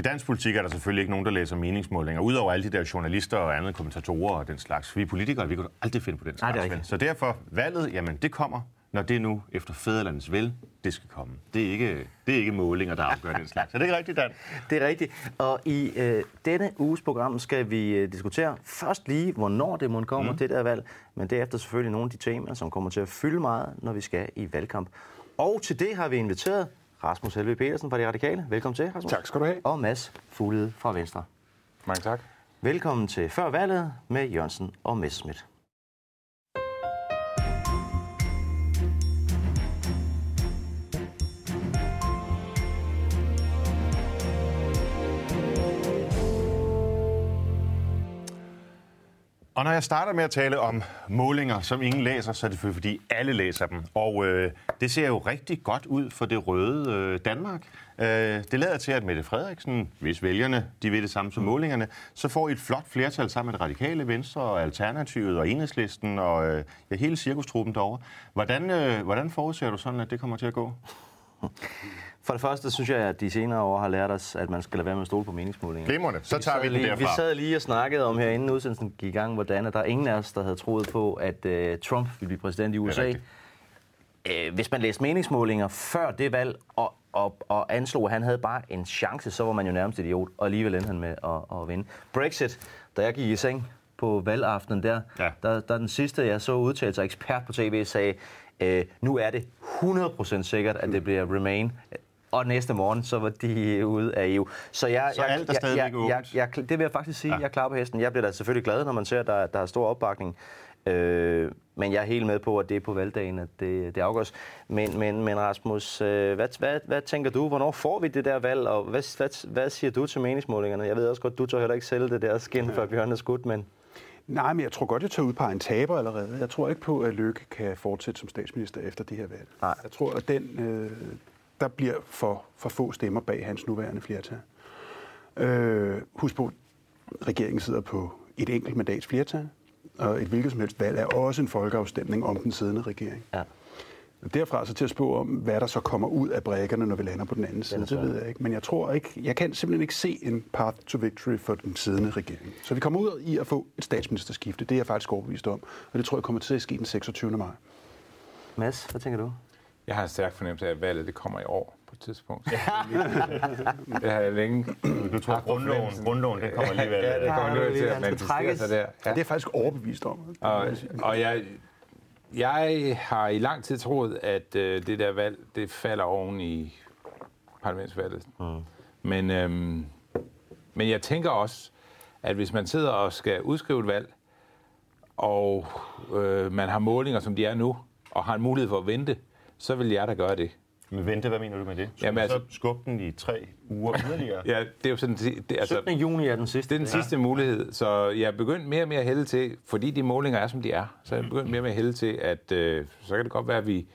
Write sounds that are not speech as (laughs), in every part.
i dansk politik er der selvfølgelig ikke nogen, der læser meningsmålinger, udover alle de der journalister og andre kommentatorer og den slags. Vi politikere, vi kunne aldrig finde på den slags. Nej, det er så derfor, valget, jamen det kommer, når det nu efter fædrelandets vel, det skal komme. Det er ikke, det er ikke målinger, der afgør den slags. Så det er ikke rigtigt, Dan? (laughs) Det er rigtigt. Og i øh, denne uges program skal vi øh, diskutere først lige, hvornår det må komme, mm. det der valg, men derefter selvfølgelig nogle af de temaer, som kommer til at fylde meget, når vi skal i valgkamp. Og til det har vi inviteret Rasmus Helve Petersen fra De Radikale. Velkommen til, Rasmus. Tak skal du have. Og Mads Fuglede fra Venstre. Mange tak. Velkommen til Før valget med Jørgensen og Messerschmidt. Og når jeg starter med at tale om målinger, som ingen læser, så er det fordi alle læser dem. Og øh, det ser jo rigtig godt ud for det røde øh, Danmark. Øh, det lader til, at Mette Frederiksen, hvis vælgerne de vil det samme som målingerne, så får I et flot flertal sammen med det radikale Venstre og Alternativet og Enhedslisten og øh, ja, hele cirkustruppen derovre. Hvordan, øh, hvordan forudser du sådan, at det kommer til at gå? (laughs) For det første synes jeg, at de senere år har lært os, at man skal lade være med at stole på meningsmålinger. Glimrende. Så tager vi, vi den lige, derfra. Vi sad lige og snakkede om her, inden udsendelsen gik i gang, hvordan der er ingen af os, der havde troet på, at uh, Trump ville blive præsident i USA. Uh, hvis man læste meningsmålinger før det valg, og, og, og anslog, at han havde bare en chance, så var man jo nærmest idiot, og alligevel endte han med at, at vinde. Brexit, da jeg gik i seng på valgaftenen der, Ja. der, der den sidste, jeg så udtalt sig ekspert på tv, sagde, øh, nu er det 100% sikkert, at det bliver Remain. Og næste morgen, så var de ude af EU. Så, jeg, Så jeg, alt er jeg, stadigvæk jeg, åbent? jeg, jeg, det vil jeg faktisk sige, Ja. ja. jeg er klar på hesten. Jeg bliver da selvfølgelig glad, når man ser, at der, der er stor opbakning. Øh, men jeg er helt med på, at det er på valgdagen, at det, det afgøres. Men, men, men Rasmus, øh, hvad, hvad, hvad tænker du? Hvornår får vi det der valg? Og hvad, hvad, hvad siger du til meningsmålingerne? Jeg ved også godt, du tør heller ikke sælge det der skin, før Bjørn er skudt, men... Nej, men jeg tror godt, jeg tager ud på en taber allerede. Jeg tror ikke på, at Løkke kan fortsætte som statsminister efter det her valg. Nej. Jeg tror, at den, øh, der bliver for, for få stemmer bag hans nuværende flertal. Øh, husk på, regeringen sidder på et enkelt mandats flertal, og et hvilket som helst valg er også en folkeafstemning om den siddende regering. Ja. Derfra så til at spå om, hvad der så kommer ud af brækkerne, når vi lander på den anden side, det ved jeg ikke. Men jeg tror ikke, jeg kan simpelthen ikke se en path to victory for den siddende regering. Så vi kommer ud i at få et statsministerskifte. Det er jeg faktisk overbevist om. Og det tror jeg kommer til at ske den 26. maj. Mads, hvad tænker du? Jeg har en stærk fornemmelse af, at valget det kommer i år på et tidspunkt. (laughs) det har jeg længe. Du tror, på grundloven, grundloven den kommer alligevel. (laughs) Ja, det kommer Ja, alligevel til at manifestere sig der. Ja. Det er faktisk overbevist om. Og, og jeg, jeg har i lang tid troet, at øh, det der valg, det falder oven i parlamentsvalget. Mm. Men, øhm, men jeg tænker også, at hvis man sidder og skal udskrive et valg, og øh, man har målinger, som de er nu, og har en mulighed for at vente, så vil jeg da gøre det. Men vente, hvad mener du med det? Skal Jamen, altså- så skubbe den i tre uger yderligere? (laughs) Ja, det er jo sådan, det, altså, 17. juni er den sidste. Det er den sidste mulighed, så jeg er begyndt mere og mere at hælde til, fordi de målinger er, som de er, så jeg er begyndt mere og mere at hælde til, at øh, så kan det godt være, at vi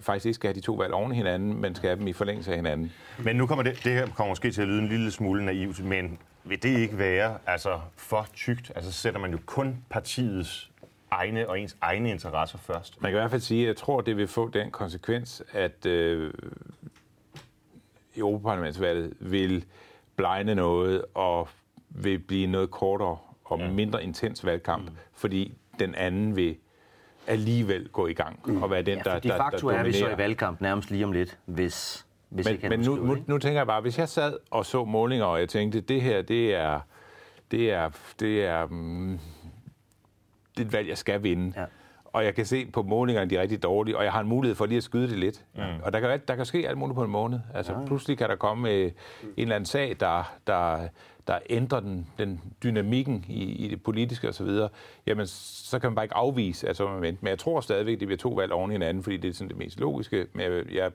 faktisk ikke skal have de to valg oven i hinanden, men skal have dem i forlængelse af hinanden. Men nu kommer det, det her kommer måske til at lyde en lille smule naivt, men vil det ikke være altså, for tykt? Altså, så sætter man jo kun partiets egne og ens egne interesser først. Man kan i hvert fald sige, at jeg tror, det vil få den konsekvens, at øh, Europaparlamentsvalget vil blegne noget og vil blive noget kortere og mindre intens valgkamp, mm. fordi den anden vil alligevel gå i gang og være den, Ja, der, de der, der facto er vi så i dominerer. valgkamp nærmest lige om lidt, hvis, hvis Men, ikke men nu, nu, nu tænker jeg bare, hvis jeg sad og så målinger, og jeg tænkte, det her, det er, det er, det er, mm, det er et valg, jeg skal vinde. Ja. Og jeg kan se på målingerne, de er rigtig dårlige, og jeg har en mulighed for lige at skyde det lidt. Mm. Og der kan, der kan ske alt muligt på en måned. Altså, ja. pludselig kan der komme øh, en eller anden sag, der, der, der ændrer den, den dynamikken i, i det politiske osv. Jamen, så kan man bare ikke afvise, at så man vente. Men jeg tror stadigvæk, det bliver to valg oven i hinanden, fordi det er sådan det mest logiske. Men jeg, jeg,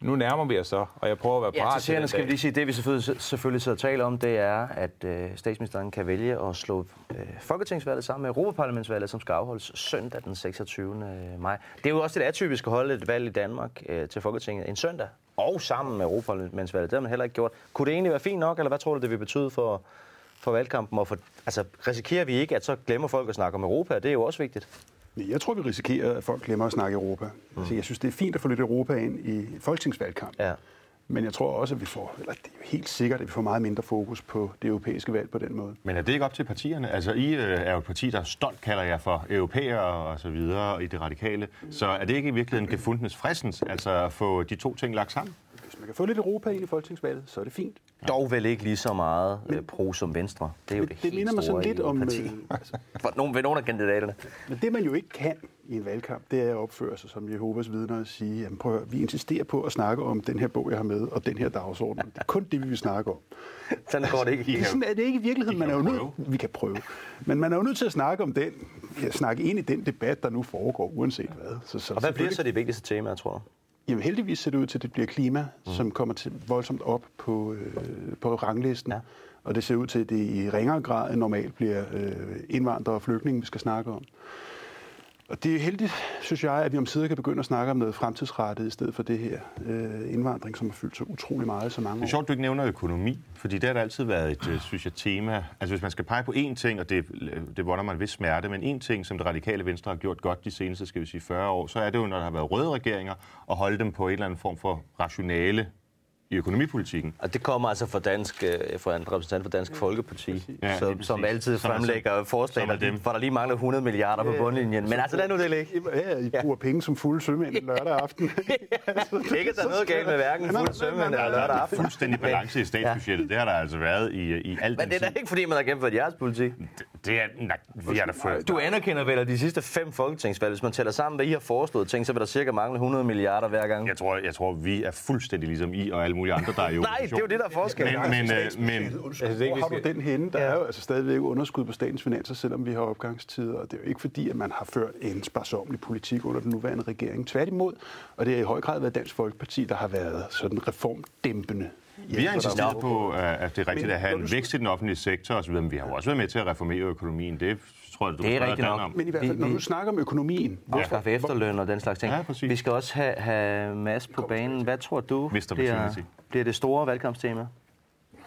nu nærmer vi os så, og jeg prøver at være Ja, parat til den skal vi lige sige, det vi selvfølgelig, selvfølgelig sidder og taler om, det er, at øh, statsministeren kan vælge at slå øh, Folketingsvalget sammen med Europaparlamentsvalget, som skal afholdes søndag den 26. maj. Det er jo også lidt atypisk at holde et valg i Danmark øh, til Folketinget en søndag, og sammen med Europaparlamentsvalget. Det har man heller ikke gjort. Kunne det egentlig være fint nok, eller hvad tror du, det vil betyde for, for valgkampen? Og for, altså, risikerer vi ikke, at så glemmer folk at snakke om Europa? Det er jo også vigtigt. Jeg tror, vi risikerer, at folk glemmer at snakke Europa. Mm. Altså, jeg synes, det er fint at få lidt Europa ind i folketingsvalgkamp. Ja. Men jeg tror også, at vi får, eller det er jo helt sikkert, at vi får meget mindre fokus på det europæiske valg på den måde. Men er det ikke op til partierne? Altså, I øh, er jo et parti, der stolt kalder jer for europæer og så videre i det radikale. Så er det ikke i virkeligheden gefundnes fristens, altså at få de to ting lagt sammen? Hvis man kan få lidt Europa ind i folketingsvalget, så er det fint. Dog vel ikke lige så meget øh, pro som Venstre. Det er jo det, det helt minder mig sådan lidt om, parti. øh, (laughs) For nogle, ved nogle af kandidaterne. Men det, man jo ikke kan i en valgkamp, det er at opføre sig som Jehovas vidner og sige, jamen prøv at, vi insisterer på at snakke om den her bog, jeg har med, og den her dagsorden. Det er kun det, vi vil snakke om. (laughs) Sådan går det ikke. Det er sådan er det ikke i virkeligheden. Man er jo nødt, vi kan prøve. Men man er jo nødt til at snakke om den, ja, snakke ind i den debat, der nu foregår, uanset hvad. Så, så Og hvad bliver så de vigtigste temaer, tror du? Jamen heldigvis ser det ud til, at det bliver klima, mm. som kommer til voldsomt op på, øh, på ranglisten. Ja. Og det ser ud til, at det i ringere grad end normalt bliver øh, indvandrere og flygtninge, vi skal snakke om. Og det er heldigt, synes jeg, at vi om sider kan begynde at snakke om noget fremtidsrettet, i stedet for det her øh, indvandring, som har fyldt så utrolig meget så mange Det er år. sjovt, du ikke nævner økonomi, fordi det har da altid været et, øh, synes jeg, tema. Altså hvis man skal pege på én ting, og det, det volder en vis smerte, men én ting, som det radikale venstre har gjort godt de seneste, skal vi sige, 40 år, så er det jo, når der har været røde regeringer, at holde dem på en eller anden form for rationale i økonomipolitikken. Og det kommer altså fra, dansk, øh, fra en repræsentant for Dansk Folkeparti, Ja, ja, som, som altid Som er fremlægger så- forslag, som er der, der lige mangler 100 milliarder på bundlinjen. Men altså, lad nu det ligge. Ja, I bruger penge som fulde sømænd (laughs) lørdag aften. Ikke at der er noget galt med hverken Nej, fuld nej, sømand nej, nej, eller lørdag aften. Fuldstændig balance i statsbudgettet, det har der altså været i, i alt Men det er da ikke, fordi man har gennemført jeres politik. Det er, nej, vi har da fået... Du anerkender vel, at de sidste fem folketingsvalg, hvis man tæller sammen, hvad I har foreslået ting, så vil der cirka mangle 100 milliarder hver gang. Jeg tror, jeg tror, vi er fuldstændig ligesom I og alle mulige andre, der er i (laughs) Nej, det er jo det, der er forskel. Men, men, øh, men Altså, det er ikke, hvor har du den henne? Der er jo altså stadigvæk underskud på statens finanser, selvom vi har opgangstider. Og det er jo ikke fordi, at man har ført en sparsomlig politik under den nuværende regering. Tværtimod, og det har i høj grad været Dansk Folkeparti, der har været sådan reformdæmpende. Vi har insisteret på, at det er rigtigt Men at have en du skal- vækst i den offentlige sektor osv., men vi har jo også været med til at reformere økonomien. Det tror jeg, du Det er rigtigt nok. om. Men i hvert fald, Vi- når vi- du snakker om økonomien, Afskaffe efterløn og den slags ting. Ja, præcis. Vi skal også have, have Mads på banen. Hvad tror du Mr. bliver, bliver det store valgkampstema?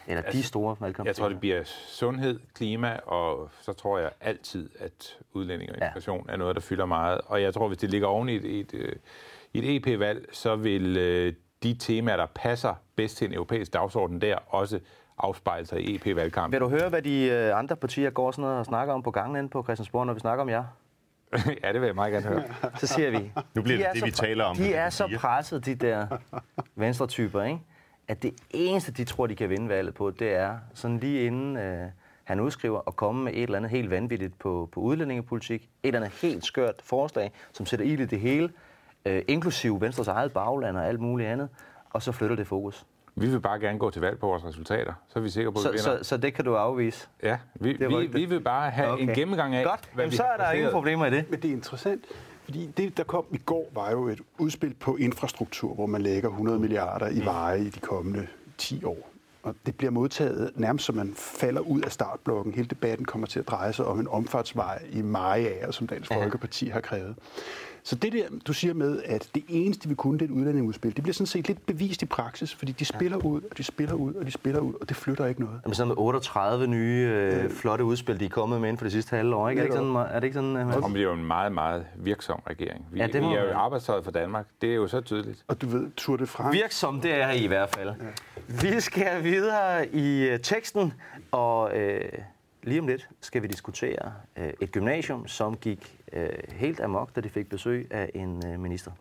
Eller de store Jeg valgkampstemaer? tror, det bliver sundhed, klima, og så tror jeg altid, at udlænding og Ja. integration er noget, der fylder meget. Og jeg tror, hvis det ligger oven i et, et, øh, et EP-valg, så vil øh, de temaer, der passer bedst til en europæisk dagsorden der, også afspejle sig i EP-valgkampen. Vil du høre, hvad de øh, andre partier går sådan noget og snakker om på gangen inde på Christiansborg, når vi snakker om jer? (laughs) ja, det vil jeg meget gerne høre. Så siger vi... Nu bliver de det er det, så vi taler om, De er så presset, de der venstre-typer, ikke? at det eneste, de tror, de kan vinde valget på, det er sådan lige inden øh, han udskriver at komme med et eller andet helt vanvittigt på, på udlændingepolitik. Et eller andet helt skørt forslag, som sætter ild i det hele, øh, inklusive Venstres eget bagland og alt muligt andet, og så flytter det fokus. Vi vil bare gerne gå til valg på vores resultater, så er vi sikre på, at vi Så, vinder. så, så det kan du afvise. Ja, vi, Det vi, vi vil bare have okay. en gennemgang af, Godt, hvad Jamen, vi så er der ingen problemer i det. Men det er interessant, fordi det, der kom i går, var jo et udspil på infrastruktur, hvor man lægger 100 milliarder i veje i de kommende 10 år. Og det bliver modtaget nærmest som man falder ud af startblokken. Hele debatten kommer til at dreje sig om en omfartsvej i Mariager, som Dansk Folkeparti har krævet. Så det der, du siger med, at det eneste, vi kunne, det er et udlændingeudspil, det bliver sådan set lidt bevist i praksis, fordi de spiller ud, og de spiller ud, og de spiller ud, og det flytter ikke noget. Jamen sådan med 38 nye øh, flotte udspil, de er kommet med inden for det sidste halve år. Ikke? Er, det ikke sådan, er det ikke sådan, øh, Mads? Og vi er jo en meget, meget virksom regering. Vi, Ja, det må vi er jo man- arbejdstøjet for Danmark. Det er jo så tydeligt. Og du ved, Tour de France... Virksom, det er I i hvert fald. Ja. Vi skal videre i øh, teksten, og øh, lige om lidt skal vi diskutere øh, et gymnasium, som gik øh, helt amok, da de fik besøg af en øh, minister.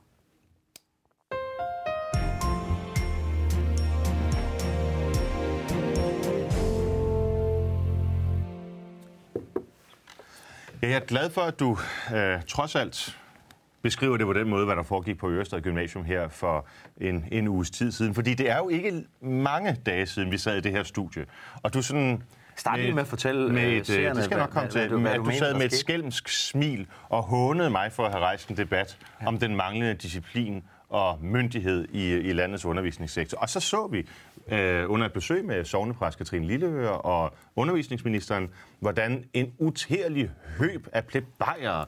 Jeg er glad for, at du øh, trods alt beskriver det på den måde, hvad der foregik på Ørestad Gymnasium her for en, en uges tid siden. Fordi det er jo ikke mange dage siden, vi sad i det her studie. Og du sådan... Start lige med at fortælle, med øh, et, øh, seerne, det skal nok komme hvad- til. hvad hvad at du du sad med et skælmsk smil og hånede mig for at have rejst en debat om den manglende disciplin og myndighed i, i landets undervisningssektor. Og så så vi øh, under et besøg med sovnepræst Katrine Lillehør og undervisningsministeren, hvordan en utærlig høb af plebejere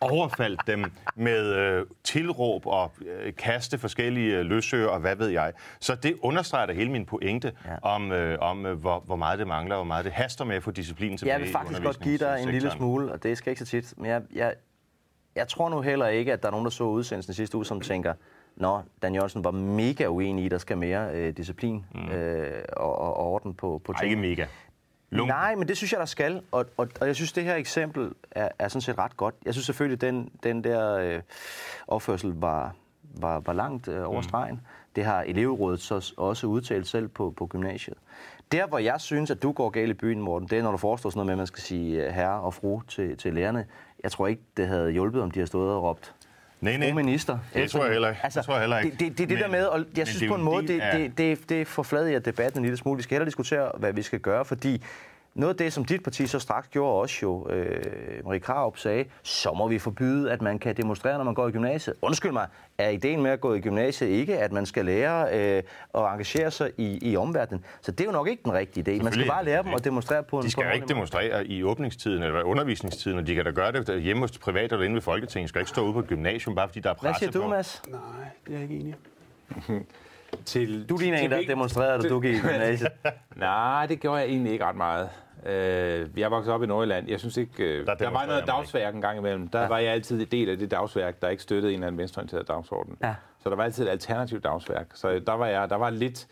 overfaldt dem med øh, tilråb og øh, kaste forskellige øh, løsøger og hvad ved jeg. Så det understreger da hele min pointe Ja. om, øh, om øh, hvor, hvor meget det mangler, hvor meget det haster med at få disciplinen tilbage Jeg vil faktisk godt give dig en lille smule, og det skal ikke så tit, men jeg, jeg, jeg tror nu heller ikke, at der er nogen, der så udsendelsen sidste uge, som tænker, Nå, Dan Jørgensen var mega uenig i, der skal mere øh, disciplin mm. øh, og, og orden på, på Ej, ikke mega. Lung. Nej, men det synes jeg, der skal. Og, og, og jeg synes, det her eksempel er, er sådan set ret godt. Jeg synes selvfølgelig, den, den der øh, opførsel var, var, var langt øh, over stregen. Mm. Det har elevrådet så også udtalt selv på, på gymnasiet. Der, hvor jeg synes, at du går galt i byen, Morten, det er, når du foreslår sådan noget med, at man skal sige øh, herre og fru til, til lærerne. Jeg tror ikke, det havde hjulpet, om de havde stået og råbt Nej, nej. Minister. Det tror jeg heller ikke. Altså, Det tror jeg heller ikke. Det, det, det, det Men- der med, og jeg synes på en måde, det, det, det, det forfladiger debatten en lille smule. Vi skal hellere diskutere, hvad vi skal gøre, fordi noget af det, som dit parti så straks gjorde også jo, øh, Marie Krarup sagde, så må vi forbyde, at man kan demonstrere, når man går i gymnasiet. Undskyld mig, er ideen med at gå i gymnasiet ikke, at man skal lære øh, at engagere sig i, i omverdenen? Så det er jo nok ikke den rigtige idé. Man skal bare lære dem at demonstrere på en De skal ikke demonstrere i åbningstiden eller undervisningstiden, og de kan da gøre det hjemme hos privat eller inde ved Folketinget. De skal ikke stå ude på et gymnasium, bare fordi der er Hvad presse siger du, på. Mads? Nej, det er jeg ikke enig. (laughs) Til, Du ligner en, der demonstrerede, da du gik i gymnasiet. (laughs) Nej, det gjorde jeg egentlig ikke ret meget. Øh, jeg voksede op i Nordjylland. Jeg synes ikke... Øh, der, der var noget dagsværk en gang imellem. Der ja. var jeg altid en del af det dagsværk, der ikke støttede en eller anden venstreorienteret dagsorden. Ja. Så der var altid et alternativt dagsværk. Så der var, jeg, der var lidt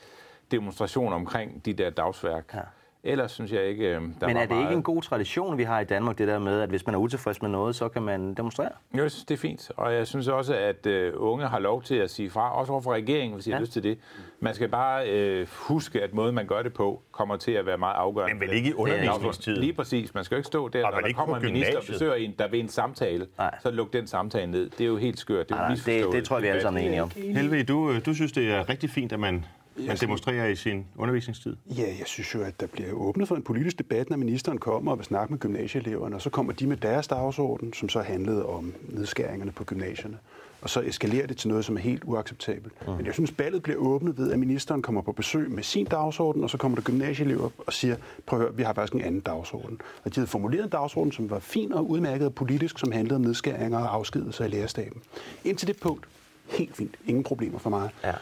demonstration omkring de der dagsværk. Ja. Ellers synes jeg ikke, øh, der Men var er det meget... ikke en god tradition, vi har i Danmark, det der med, at hvis man er utilfreds med noget, så kan man demonstrere? Jo, jeg synes, det er fint. Og jeg synes også, at øh, unge har lov til at sige fra, også overfor regeringen, hvis de ja. har lyst til det. Man skal bare øh, huske, at måden, man gør det på, kommer til at være meget afgørende. Men vel ikke i undervisningstiden. Lige præcis. Man skal jo ikke stå der, Og når der kommer en minister og besøger en, der ved en samtale. Nej. Så luk den samtale ned. Det er jo helt skørt. Det er jo Nej, nej, det, det tror jeg, vi alle sammen er enige om. Helve, du, øh, du synes, det er rigtig fint, at man, man demonstrerer i sin undervisningstid? Ja, jeg synes jo, at der bliver åbnet for en politisk debat, når ministeren kommer og vil snakke med gymnasieeleverne, og så kommer de med deres dagsorden, som så handlede om nedskæringerne på gymnasierne. Og så eskalerer det til noget, som er helt uacceptabelt. Mm. Men jeg synes, ballet bliver åbnet ved, at ministeren kommer på besøg med sin dagsorden, og så kommer der gymnasieelever og siger, prøv at høre, vi har faktisk en anden dagsorden. Og de havde formuleret en dagsorden, som var fin og udmærket og politisk, som handlede om nedskæringer og afskedelser i lærerstaben. Indtil det punkt, helt fint, ingen problemer for mig. Ja.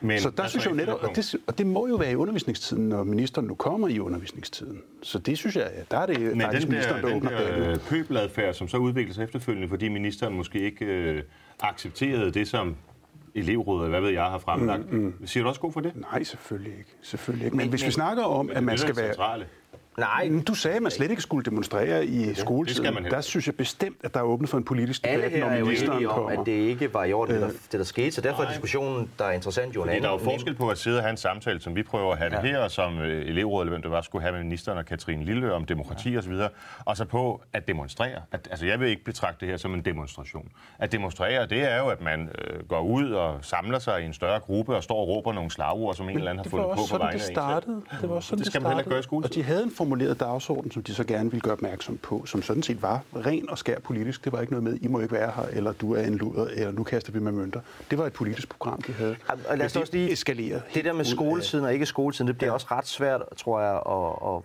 Men Så der synes jeg jo netop, og det, og det må jo være i undervisningstiden, når ministeren nu kommer i undervisningstiden. Så det synes jeg, der er det Men faktisk den ministeren, der, der den åbner der øh, pøbeladfærd, som så udvikler sig efterfølgende, fordi ministeren måske ikke øh, accepterede det, som elevrådet, hvad ved jeg, har fremlagt. Mm, mm. Siger du også god for det? Nej, selvfølgelig ikke. Selvfølgelig ikke. Men, men hvis vi snakker om, at man skal være... centrale. Nej, Du sagde, at man slet ikke skulle demonstrere i skoletiden. skal man heller der synes jeg bestemt, at der er åbnet for en politisk alle debat, her når er jo ministeren enige om, kommer. at det ikke var i orden, det der, det der skete. Så derfor er diskussionen, der er interessant, jo en anden. der er jo forskel på at sidde og have en samtale, som vi prøver at have det her, og som øh, elevrådet, eller hvem det var, skulle have med ministeren og Katrine Lille om demokrati ja. osv., og så på at demonstrere. At, altså, jeg vil ikke betragte det her som en demonstration. At demonstrere, det er jo, at man øh, går ud og samler sig i en større gruppe og står og råber nogle slagord, som en eller anden har det var fundet på også på sådan, vegne det af en selv. startede. Det var også sådan, Det det, skal man heller ikke gøre i startede. skoletiden. Og de havde en formuleret dagsorden, som de så gerne ville gøre opmærksom på, som sådan set var ren og skær politisk. Det var ikke noget med, I må ikke være her, eller du er en luder, eller nu kaster vi med mønter. Det var et politisk program, de havde. Og lad os også lige... eskalerer Det der med af- skoletiden og ikke skoletiden, det bliver også ret svært, tror jeg, at, at,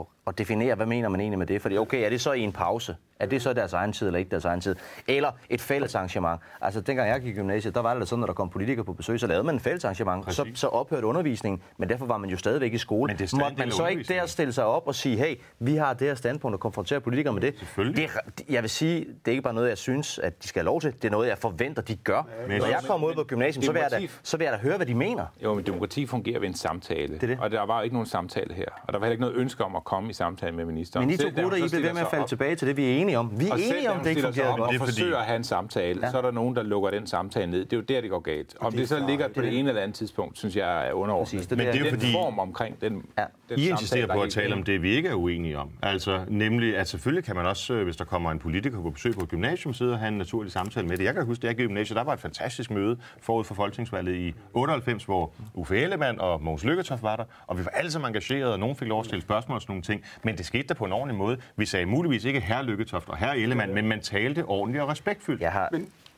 at, at definere, hvad mener man egentlig med det. Fordi okay, er det så i en pause? Er det så deres egen tid eller ikke deres egen tid? Eller et fælles arrangement. Altså, dengang jeg gik i gymnasiet, der var det da sådan, når der kom politikere på besøg, så lavede man en fælles arrangement. Så, så ophørte undervisningen, men derfor var man jo stadigvæk i skole. Men det Måtte man så ikke der stille sig op og sige, hey, vi har det her standpunkt og konfrontere politikere med det? Det jeg vil sige, det er ikke bare noget, jeg synes, at de skal have lov til. Det er noget, jeg forventer, de gør. Men- Når jeg kommer ud på gymnasiet, så vil, jeg da, så vil jeg da høre, hvad de mener. Jo, men demokrati fungerer ved en samtale. Det det. Og der var jo ikke nogen samtale her. Og der var heller ikke noget ønske om at komme i samtale med ministeren. Men I to gutter, I bliver ved med at falde op- tilbage til det, vi er enige om. Vi er Og enige om, det ikke fungerer godt. og Det er forsøger at have en samtale, ja. så er der nogen, der lukker den samtale ned. Det er jo der, det går galt. Om det, det så ligger på det ene eller andet tidspunkt, synes jeg er underordnet. Det Men det er jo fordi- form omkring den, Ja. den I insisterer på at tale om det, vi ikke er uenige om. Altså nemlig, at selvfølgelig kan man også, øh, hvis der kommer en politiker på besøg på et gymnasium, sidde og have en naturlig samtale med det. Jeg kan huske, da jeg gik i gymnasiet, der var et fantastisk møde forud for folketingsvalget i 98, hvor Uffe Ellemann og Mogens Lykketoft var der, og vi var alle sammen engagerede, og nogen fik lov at stille spørgsmål og sådan nogle ting. Men det skete der på en ordentlig måde. Vi sagde muligvis ikke herre Lykketoft og herre Ellemann, men man talte ordentligt og respektfuldt. Jeg har,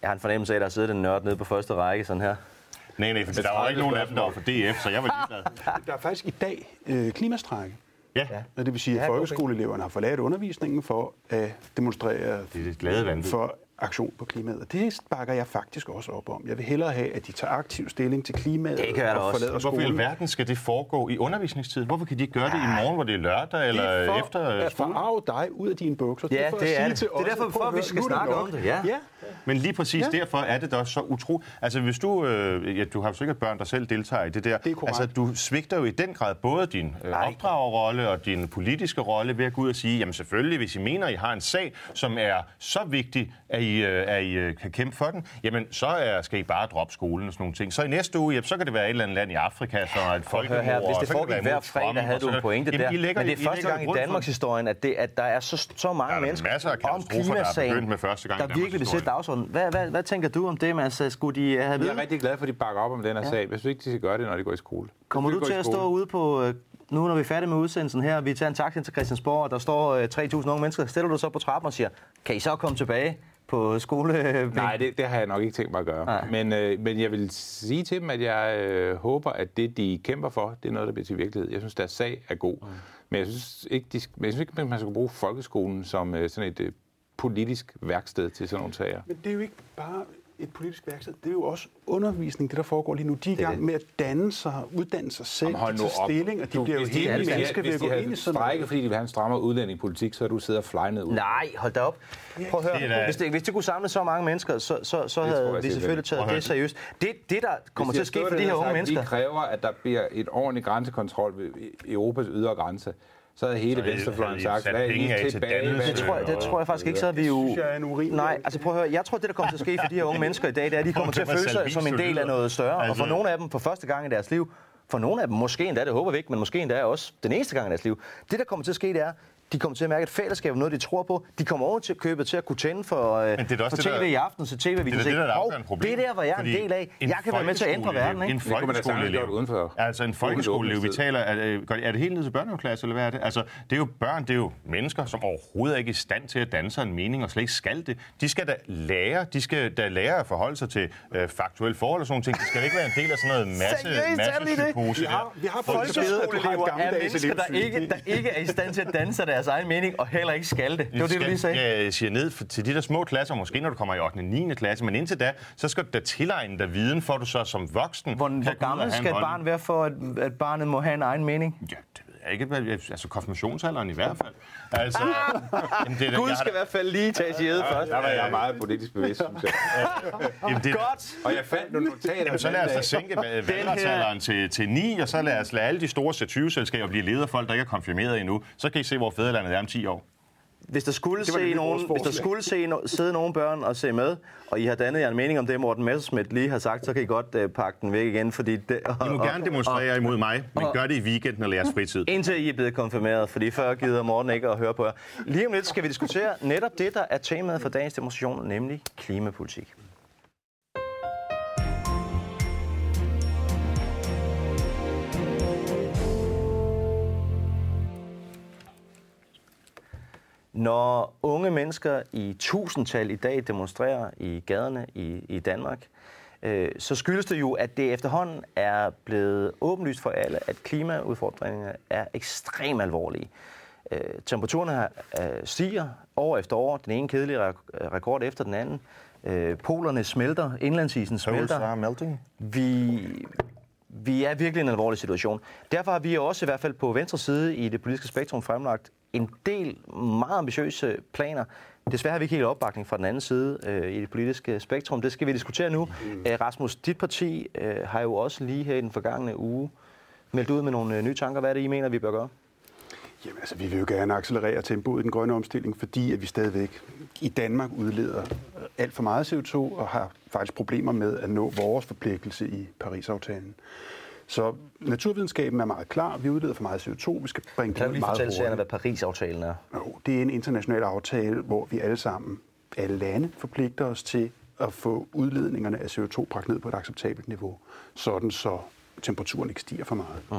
jeg har en fornemmelse af, at der sidder en nørd nede på første række, sådan her. Nej, nej, for der var ikke nogen af dem, der var for DF, så jeg var ligeglad. (laughs) Der er faktisk i dag øh, klimastrække. Ja, Og det vil sige, at Ja, folkeskoleeleverne har forladt undervisningen for at demonstrere det er det glade vanvid. for aktion på klimaet. Og det bakker jeg faktisk også op om. Jeg vil hellere have, at de tager aktiv stilling til klimaet Det gør og også. forlader Hvorfor i skolen. alverden skal det foregå i undervisningstiden? Hvorfor kan de ikke gøre det i morgen, hvor det er lørdag, eller Det er for efter at skolen? forarve dig ud af dine bukser. Ja, for at det er sige det. til Det er derfor, for, at vi skal er snakke om det, ja. ja. Men lige præcis Ja. ja. derfor er det da også så utro. Altså, hvis du... Øh, ja, du har jo sikkert børn, der selv deltager i det der. Det er korrekt. Altså, du svigter jo i den grad både din øh, opdragerrolle og din politiske rolle ved at gå ud og sige, jamen selvfølgelig, hvis I mener, I har en sag, som er så vigtig, at I, øh, at I øh, kan kæmpe for den, jamen så er, skal I bare droppe skolen og sådan nogle ting. Så i næste uge, jamen, så kan det være et eller andet land i Afrika, så er et folkemord. her, hvis og det foregik hver fredag, havde du en pointe Jamen, der. I lægger, Men det I er første gang i Danmarks historien, at, det, at der er så, så mange Der er mennesker masser af om katastrofer, der er klimasagen, med første gang i der virkelig vil sætte dagsordenen. Hvad, hvad, hvad tænker du om det, Mads? Skulle de have Jeg er rigtig glad for, at de bakker op om den her Ja. sag. Jeg synes ikke, de skal gøre det, når de går i skole. Kommer du til i at stå ude på, øh, nu når vi er færdige med udsendelsen her, vi tager en taxa til Christiansborg, og der står øh, 3.000 unge mennesker, stiller du så på trappen og siger, kan I så komme tilbage på skole? Nej, det, det har jeg nok ikke tænkt mig at gøre. Nej. Men, øh, men jeg vil sige til dem, at jeg øh, håber, at det, de kæmper for, det er noget, der bliver til virkelighed. Jeg synes, deres sag er god. Mm. Men jeg synes ikke, de, men jeg synes ikke, man skal bruge folkeskolen som øh, sådan et øh, politisk værksted til sådan nogle sager. Men det er jo ikke bare et politisk værksted. Det er jo også undervisning, det der foregår lige nu. De er i Det er gang det. med at danne sig, uddanne sig selv, Jamen, op. stilling, og de Du, bliver jo hele mennesker ved at gå ind i sådan noget. fordi de vil have en strammere udlændingepolitik, så har du siddet og flegnet ud. Nej, hold da op. Prøv at Det er høre, da- hvis det, hvis det kunne samle så mange mennesker, så, så, så havde jeg vi selvfølgelig taget det seriøst. Det, det der kommer til at ske for de her unge mennesker, Vi kræver, at der bliver et ordentligt grænsekontrol ved Europas ydre grænse. Så havde hele Så venstrefløjen sagt, hvad er I til tilbage? dannelse? Det tror, jeg, det tror jeg faktisk ikke, så er vi jo... synes jeg er en urimelig Nej, altså prøv at høre, jeg tror, det der kommer til at ske for de her unge mennesker i dag, det er, at de kommer til at føle sig som en del af noget større. Og for Altså- nogle af dem for første gang i deres liv, for nogle af dem måske endda, det håber vi ikke, men måske endda også den eneste gang i deres liv. Det, der kommer til at ske, det er, de kommer til at mærke et fællesskab, noget de tror på. De kommer over til at købe til at kunne tænde for, øh, Men det er for det, tv der- i aften, så tv vi Det er kan se. det, der er det "Hov, afgørende problem. det der var jeg en Fordi del af. en Jeg kan være med til at ændre verden, ikke? En folkeskoleelev. udenfor. Altså en folkeskoleelev, vi taler, er, øh, er det helt ned til børnehaveklasse, eller hvad er det? Altså, det er jo børn, det er jo mennesker, som overhovedet ikke er i stand til at danne sig en mening, og slet ikke skal det. De skal da lære, de skal da lære at forholde sig til øh, faktuelle forhold og sådan nogle ting. De skal ikke være en del af sådan noget (laughs) masse, er masse psykose. Vi har, vi har Folkeskoleelever er mennesker, der ikke, der ikke er i stand til at danne sig deres egen mening, og heller ikke skal det. Det var det, du lige sagde. Jeg siger ned til de der små klasser, måske når du kommer i 8. og 9. klasse, men indtil da, så skal du da tilegne dig viden, for du så som voksen Hvor, hvor gammel skal et barn være for, at, at barnet må have en egen mening? Ja, det jeg ikke. Altså konfirmationsalderen i hvert fald. Altså, jamen, det, Gud skal i hvert fald lige tages i æde først. Der var jeg meget politisk bevidst, synes jeg. (laughs) jamen, det, Godt! Og jeg fandt nogle notater. Jamen, så lad os da sænke valgretsalderen til, til 9, og så lad os lade alle de store C20-selskaber blive ledet af folk, der ikke er konfirmeret endnu. Så kan I se, hvor fædrelandet er om 10 år. Hvis der skulle, se nogen, hvis der skulle se no, sidde nogle børn og se med, og I har dannet jer en mening om det, Morten Messerschmidt lige har sagt, så kan I godt uh, pakke den væk igen, fordi det, og, I må gerne demonstrere imod mig, men gør det i weekenden eller jeres fritid. (laughs) Indtil I er blevet konfirmeret, fordi før gider Morten ikke at høre på jer. Lige om lidt skal vi diskutere netop det, der er temaet for dagens demonstration, nemlig klimapolitik. Når unge mennesker i tusindtal i dag demonstrerer i gaderne i, i Danmark, øh, så skyldes det jo, at det efterhånden er blevet åbenlyst for alle, at klimaudfordringerne er ekstremt alvorlige. Øh, temperaturerne har- øh, stiger år efter år, den ene kedelige re- rekord efter den anden. Øh, polerne smelter, indlandsisen smelter. melting. Vi, vi er virkelig i en alvorlig situation. Derfor har vi også i hvert fald på venstre side i det politiske spektrum fremlagt en del meget ambitiøse planer. Desværre har vi ikke helt opbakning fra den anden side øh, i det politiske spektrum. Det skal vi diskutere nu. Mm. Æ, Rasmus, dit parti øh, har jo også lige her i den forgangne uge meldt ud med nogle øh, nye tanker. Hvad er det, I mener, vi bør gøre? Jamen, altså, vi vil jo gerne accelerere tempoet i den grønne omstilling, fordi at vi stadigvæk i Danmark udleder øh, alt for meget CO2 og har faktisk problemer med at nå vores forpligtelse i Paris-aftalen. Så naturvidenskaben er meget klar. Vi udleder for meget CO2. Vi skal bringe Kan det meget fortælle hurtigt. hvad Paris-aftalen er? Jo, det er en international aftale, hvor vi alle sammen, alle lande, forpligter os til at få udledningerne af CO2 bragt ned på et acceptabelt niveau, sådan så temperaturen ikke stiger for meget. Mm.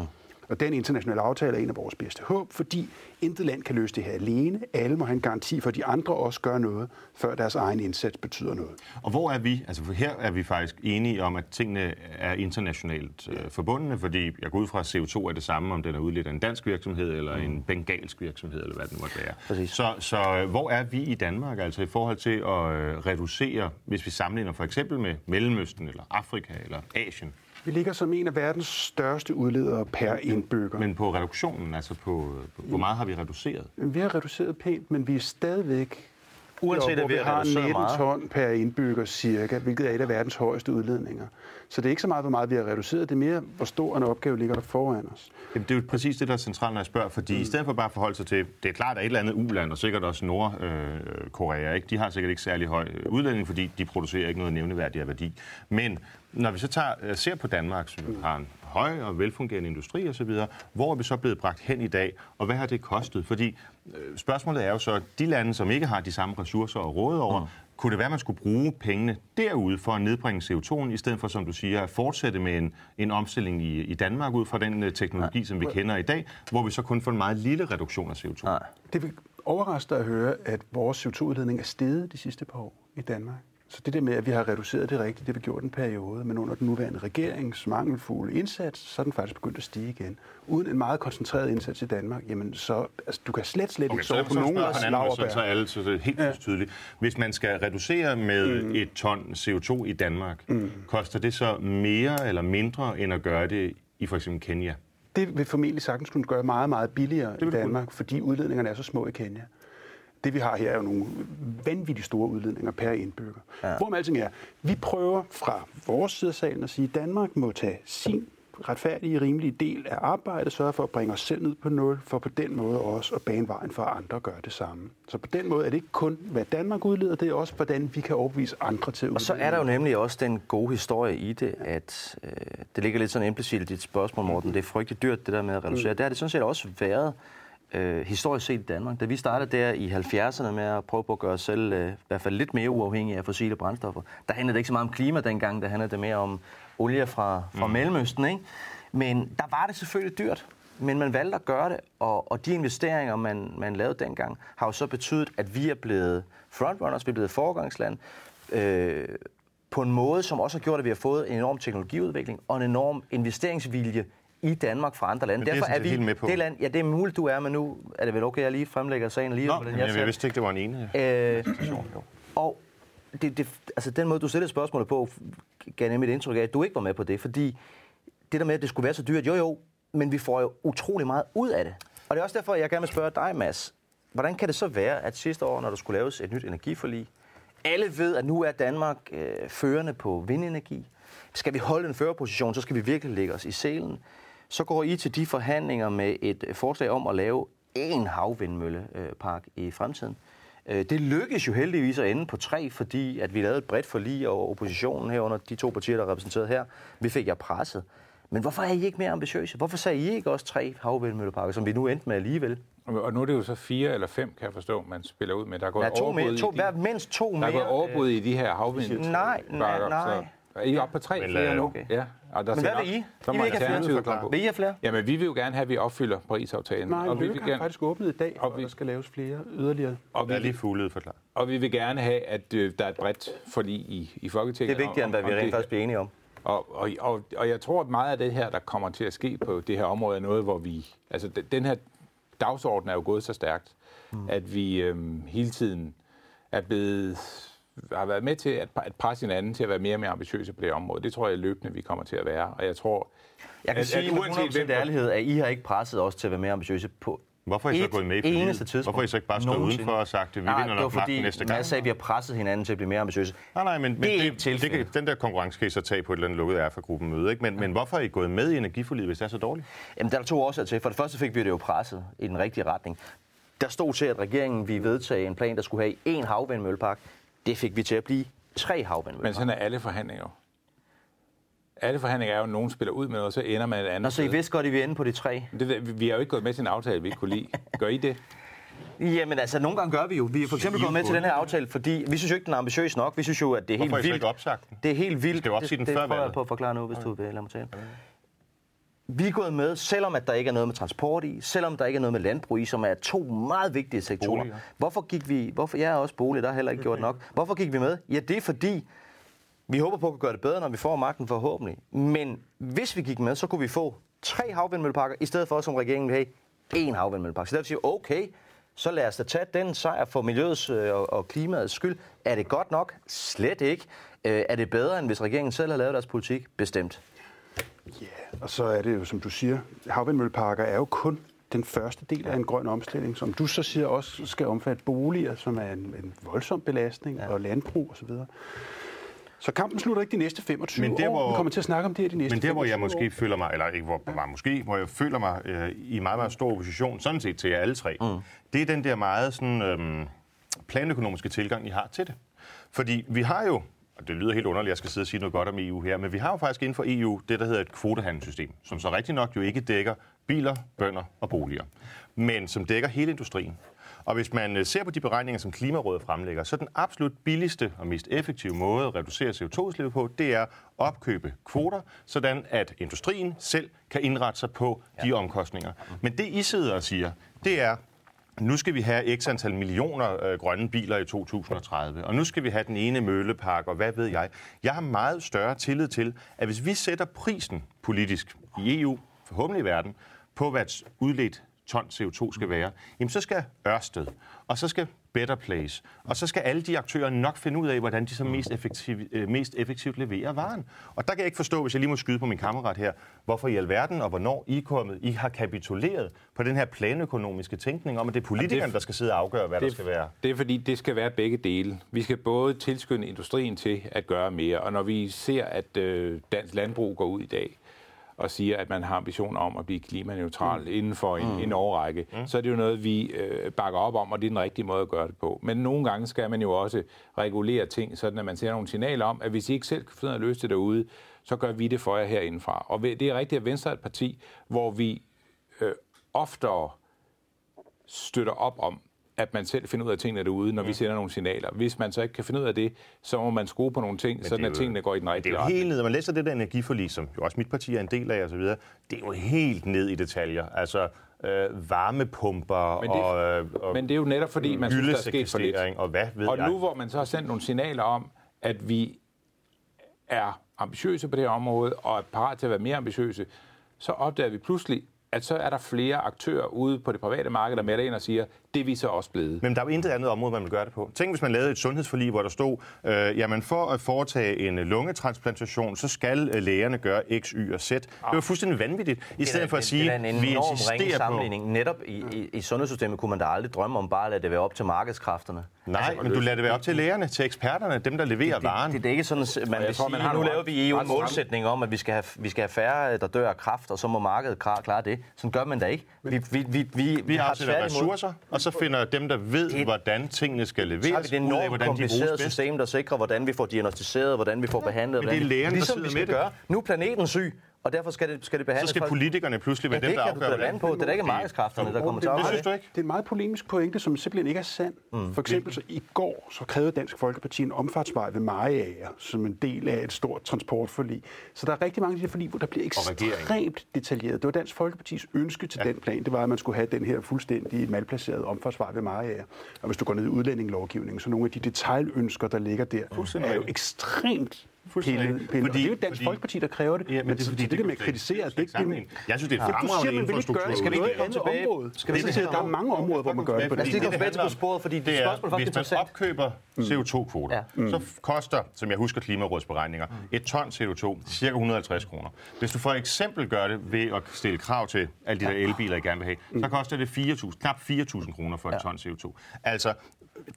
Og den internationale aftale er en af vores bedste håb, fordi intet land kan løse det her alene. Alle må have en garanti for, at de andre også gør noget, før deres egen indsats betyder noget. Og hvor er vi? Altså for her er vi faktisk enige om, at tingene er internationalt øh, forbundne, fordi jeg går ud fra, at CO2 er det samme, om den er udledt af en dansk virksomhed eller mm. en bengalsk virksomhed, eller hvad det måtte være. Præcis. Så, så øh, hvor er vi i Danmark, altså i forhold til at øh, reducere, hvis vi sammenligner for eksempel med Mellemøsten, eller Afrika, eller Asien, Vi ligger som en af verdens største udledere per indbygger. men på reduktionen, altså på, på hvor meget har vi reduceret? Vi har reduceret pænt, men vi er stadigvæk Uanset deroppe, at vi hvor har har reduceret 19 meget. ton per indbygger cirka, hvilket er et af verdens højeste udledninger. Så det er ikke så meget, hvor meget vi har reduceret, det er mere, hvor stor en opgave ligger der foran os. Jamen, det er jo præcis det, der er centralt, når jeg spørger, fordi mm. i stedet for bare at forholde sig til, det er klart, at et eller andet uland, og sikkert også Nordkorea, ikke? de har sikkert ikke særlig høj øh, udlænding, fordi de producerer ikke noget nævneværdigt af værdi. Men når vi så tager, øh, ser på Danmark, som har en høj og velfungerende industri osv., hvor er vi så blevet bragt hen i dag, og hvad har det kostet? Fordi øh, spørgsmålet er jo så, de lande, som ikke har de samme ressourcer at råde over, mm. kunne det være, at man skulle bruge pengene derude for at nedbringe CO2'en, i stedet for, som du siger, at fortsætte med en, en omstilling i, i Danmark ud fra den øh, teknologi, som vi kender i dag, hvor vi så kun får en meget lille reduktion af CO2? Nej. Det vil overraske dig at høre, at vores CO2-udledning er steget de sidste par år i Danmark. Så det der med, at vi har reduceret det rigtigt, det har vi gjort en periode, men under den nuværende regerings mangelfulde indsats, så er den faktisk begyndt at stige igen. Uden en meget koncentreret indsats i Danmark, jamen så, altså, du kan slet, slet Okay, ikke så sove på nogen af måde, så, er alle så det er helt ja. tydeligt. Hvis man skal reducere med mm. et ton CO2 i Danmark, mm. koster det så mere eller mindre, end at gøre det i for eksempel Kenya? Det vil formentlig sagtens kunne gøre meget, meget billigere i Danmark, fordi udledningerne er så små i Kenya. Det vi har her er jo nogle vanvittigt store udledninger per indbygger. Ja. Hvorom alting er, vi prøver fra vores side af salen at sige, at Danmark må tage sin retfærdige, rimelige del af arbejdet, sørge for at bringe os selv ned på nul, for på den måde også at bane vejen for at andre gør det samme. Så på den måde er det ikke kun, hvad Danmark udleder, det er også, hvordan vi kan overbevise andre til at Og så er der jo nemlig også den gode historie i det, at øh, det ligger lidt sådan implicit i dit spørgsmål, Morten. Det er frygteligt dyrt, det der med at reducere. Det har det sådan set også været øh, historisk set i Danmark. Da vi startede der i 70'erne med at prøve på at gøre os selv øh, i hvert fald lidt mere uafhængige af fossile brændstoffer, der handlede det ikke så meget om klima dengang, der handlede det mere om olie fra, fra mm. Mellemøsten. Ikke? Men der var det selvfølgelig dyrt. Men man valgte at gøre det, og, og de investeringer, man, man lavede dengang, har jo så betydet, at vi er blevet frontrunners, vi er blevet foregangsland, øh, på en måde, som også har gjort, at vi har fået en enorm teknologiudvikling og en enorm investeringsvilje i Danmark fra andre lande. Men det er sådan set helt med på. det land, ja, det er muligt, du er, men nu er det vel okay, at jeg lige fremlægger sagen lige Nå, på den, jeg, jeg vidste ikke, det var en ene. Øh, og det, det, altså den måde, du stillede spørgsmålet på, gav nemlig et indtryk af, at du ikke var med på det, fordi det der med, at det skulle være så dyrt, jo jo, men vi får jo utrolig meget ud af det. Og det er også derfor, jeg gerne vil spørge dig, Mads. Hvordan kan det så være, at sidste år, når der skulle laves et nyt energiforlig, alle ved, at nu er Danmark øh, førende på vindenergi. Skal vi holde en førerposition, så skal vi virkelig lægge os i selen. Så går I til de forhandlinger med et forslag om at lave en havvindmøllepark i fremtiden. Øh, Det lykkedes jo heldigvis at ende på tre, fordi at vi lavede et bredt forlig, og oppositionen herunder de to partier, der er repræsenteret her, vi fik jer presset. Men hvorfor er I ikke mere ambitiøse? Hvorfor sagde I ikke også tre havvindmølleparker, som vi nu endte med alligevel? Og nu er det jo så fire eller fem, kan jeg forstå, man spiller ud med. Der er Der er to overbud mere, i to, de- hver, mindst to Der er mere. gået overbud øh, i de her havvind. Nej, nej, nej. Så er I oppe på tre Men, flere nu? okay. Ja. Og der Men hvad vil nok- I? så I må vil ikke have flere? Vil I have flere? Jamen, vi vil jo gerne have, at vi opfylder Paris-aftalen. Nej, og vi vi vil vil gerne faktisk åbnet i dag, og og vi- der skal laves flere yderligere. og Der er vi, lige fuglet forklaret. og vi vil gerne have, at øh, der er et bredt forlig i, i Folketinget. Det er vigtigere, end hvad vi rent faktisk bliver enige om. Og, og, og, og jeg tror, at meget af det her, der kommer til at ske på det her område, er noget, hvor vi... Altså, de- den her dagsorden er jo gået så stærkt, mm. at vi øhm, hele tiden er blevet har været med til at, at presse hinanden til at være mere og mere ambitiøse på det område. Det tror jeg løbende, vi kommer til at være. Og jeg tror, Jeg kan at, sige at med uanset 100% hvem, ærlighed, at I har ikke presset os til at være mere ambitiøse på Hvorfor er I så et gået med i eneste forliget? tidspunkt. Hvorfor er I så ikke bare stået udenfor og sagt, at vi Nej, vinder nok magten fordi, næste gang? Mads sagde, at vi har presset hinanden til at blive mere ambitiøse. Nej, nej, men, men Det er ikke det, tilfældet. det, kan, den der konkurrence kan I så tage på et eller andet lukket erfa-gruppen møde. Ikke? Men, men hvorfor er I gået med i energiforliget, hvis det er så dårligt? Jamen, der er to årsager til. For det første fik vi det jo presset i den rigtige retning. Der stod til, at regeringen ville vedtage en plan, der skulle have en havvindmøllepark. Det fik vi til at blive tre Men havvindmølleparker. sådan er alle forhandlinger. Alle forhandlinger er jo, at nogen spiller ud med noget, og så ender man et andet Nå, så I vidste godt, at vi ender på de tre. Det, vi har jo ikke gået med til en aftale, vi ikke kunne lide. Gør I det? (laughs) Jamen altså, nogle gange gør vi jo. Vi er for eksempel gået med til den her aftale, fordi vi synes jo ikke, den er ambitiøs nok. Vi synes jo, at det er Hvorfor helt I så vildt. ikke opsagt den? Det er helt vildt. skal jo opsige den det, før det prøver jeg på at forklare nu, hvis du vil lade mig tale. Vi er gået med, selvom at der ikke er noget med transport i, selvom der ikke er noget med landbrug i, som er to meget vigtige sektorer. Boliger. Hvorfor gik vi, hvorfor, jeg er også bolig, der er heller ikke gjort nok. Hvorfor gik vi med? Ja, det er fordi, vi håber på at kunne gøre det bedre, når vi får magten forhåbentlig. Men hvis vi gik med, så kunne vi få tre havvindmølleparker, i stedet for, som regeringen vil have, én havvindmøllepark. Så der vil sige, okay, så lad os da tage den sejr for miljøets øh, og, og klimaets skyld. Er det godt nok? Slet ikke. Øh, er det bedre, end hvis regeringen selv har lavet deres politik? Bestemt. Ja, og så er det jo, som du siger, havvindmølleparker er jo kun den første del af en grøn omstilling, som du så siger også skal omfatte boliger, som er en, en voldsom belastning, ja. og landbrug osv. Så kampen slutter ikke de næste 25 Men der, år. hvor- Vi kommer til at snakke om det her de næste Men der, hvor jeg 25 måske år. føler mig, eller ikke hvor, ja. måske, hvor jeg føler mig øh, i meget, meget stor opposition, sådan set til jer alle tre, mm. det er den der meget sådan, øhm, planøkonomiske tilgang, I har til det. Fordi vi har jo, og det lyder helt underligt, at jeg skal sidde og sige noget godt om EU her, men vi har jo faktisk inden for EU det, der hedder et kvotehandelssystem, som så rigtig nok jo ikke dækker biler, bønder og boliger, men som dækker hele industrien. Og hvis man øh, ser på de beregninger, som Klimarådet fremlægger, så den absolut billigste og mest effektive måde at reducere CO2-udslippet på, det er at opkøbe kvoter, sådan at industrien selv kan indrette sig på de omkostninger. Men det, I sidder og siger, det er, nu skal vi have x antal millioner øh, grønne biler i 2030, og nu skal vi have den ene møllepark, og hvad ved jeg. Jeg har meget større tillid til, at hvis vi sætter prisen politisk i EU, forhåbentlig i verden, på hvad udledt ton CO2 skal være, jamen så skal Ørsted, og så skal Better Place, og så skal alle de aktører nok finde ud af, hvordan de så mest, effektiv, øh, mest effektivt leverer varen. Og der kan jeg ikke forstå, hvis jeg lige må skyde på min kammerat her, hvorfor i alverden og hvornår I, er kommet, I har kapituleret på den her planøkonomiske tænkning om, at det er politikerne, der skal sidde og afgøre, hvad der skal være. Det er fordi, det skal være begge dele. Vi skal både tilskynde industrien til at gøre mere, og når vi ser, at øh, dansk landbrug går ud i dag og siger, at man har ambitioner om at blive klimaneutral mm. inden for en, mm. en årrække, mm. så er det jo noget, vi øh, bakker op om, og det er den rigtige måde at gøre det på. Men nogle gange skal man jo også regulere ting, sådan at man ser nogle signaler om, at hvis I ikke selv kan finde at løse det derude, så gør vi det for jer herindefra. Og det er rigtigt, at Venstre er et parti, hvor vi øh, oftere støtter op om, at man selv finder ud af tingene derude, når vi sender nogle signaler. Hvis man så ikke kan finde ud af det, så må man skrue på nogle ting, det er at tingene går i den Det rigtige er jo retning. helt ned, når man læser det der energiforlig, som jo også mit parti er en del af osv., det er jo helt ned i detaljer. Altså øh, varmepumper Men det- og, øh, og Men det er jo netop fordi, man synes, der er sket for lidt. og hvad ved Og jeg. nu hvor man så har sendt nogle signaler om, at vi er ambitiøse på det her område, og er parat til at være mere ambitiøse, så opdager vi pludselig, at så er der flere aktører ude på det private marked, der melder ind og siger, det er vi så også blevet. Men der er jo intet andet område, man vil gøre det på. Tænk, hvis man lavede et sundhedsforlig, hvor der stod, øh, jamen for at foretage en øh, lungetransplantation, så skal øh, lægerne gøre X, Y og Z. Det var fuldstændig vanvittigt. I stedet for at sige, det er da en vi insisterer på... sammenligning. Netop i, i, i sundhedssystemet kunne man da aldrig drømme om bare at lade det være op til markedskræfterne. Nej, men du lader det være op til lægerne, til eksperterne, dem der leverer varen. Det, det er ikke sådan, man jeg vil tror, sige, man har nu laver vi EU en målsætning om, at vi skal have, vi skal have færre, der dør af kræft, og så må markedet klare, det. Sådan gør man da ikke. Vi, vi, vi, vi, Vi har tværtimod- ressourcer, og så finder dem, der ved, Det- hvordan tingene skal leveres, det ud af, hvordan de bruges bedst. system, der sikrer, hvordan vi får diagnostiseret, hvordan vi får behandlet. men det er der ligesom vi skal med det. gøre. Nu er planeten syg, og derfor skal det, skal det Så behandles. skal fra- politikerne pludselig være Ja, dem, det der afgør, da lande på. Det er da ikke markedskræfterne, der kommer til at Det synes du ikke? Det er en meget polemisk pointe, som simpelthen ikke er sand. Mm. For eksempel så i går så krævede Dansk Folkeparti en omfartsvej ved Mariager som en del af et stort transportforlig. Så der er rigtig mange af de her forlig, hvor der bliver ekstremt detaljeret. Det var Dansk Folkepartis ønske til ja. den plan, det var, at man skulle have den her fuldstændig malplacerede omfartsvej ved Mariager. Og hvis du går ned i udlændingelovgivningen, så nogle af de detaljønsker, der ligger der, er jo ekstremt Pillet. pillet. Fordi- og det er jo Dansk fordi- Folkeparti, der kræver det. Ja, men det er så- fordi, så det, der med at kritisere, det, det, sammenligne. Jeg synes, det er det, du fremragende gøre det. Skal vi ikke andet tilbage? område? Skal vi vi komme der er mange områder, hvor man gør det på Lad os lige gå tilbage til på sporet, fordi det er, er hvis man opkøber CO2-kvoter, Ja. så koster, som jeg husker Klimarådets beregninger, et ton CO2 cirka 150 kroner. Hvis du for eksempel gør det ved at stille krav til alle de der elbiler, I gerne vil have, så koster det 4.000, knap 4.000 kroner for et ton CO2. Altså,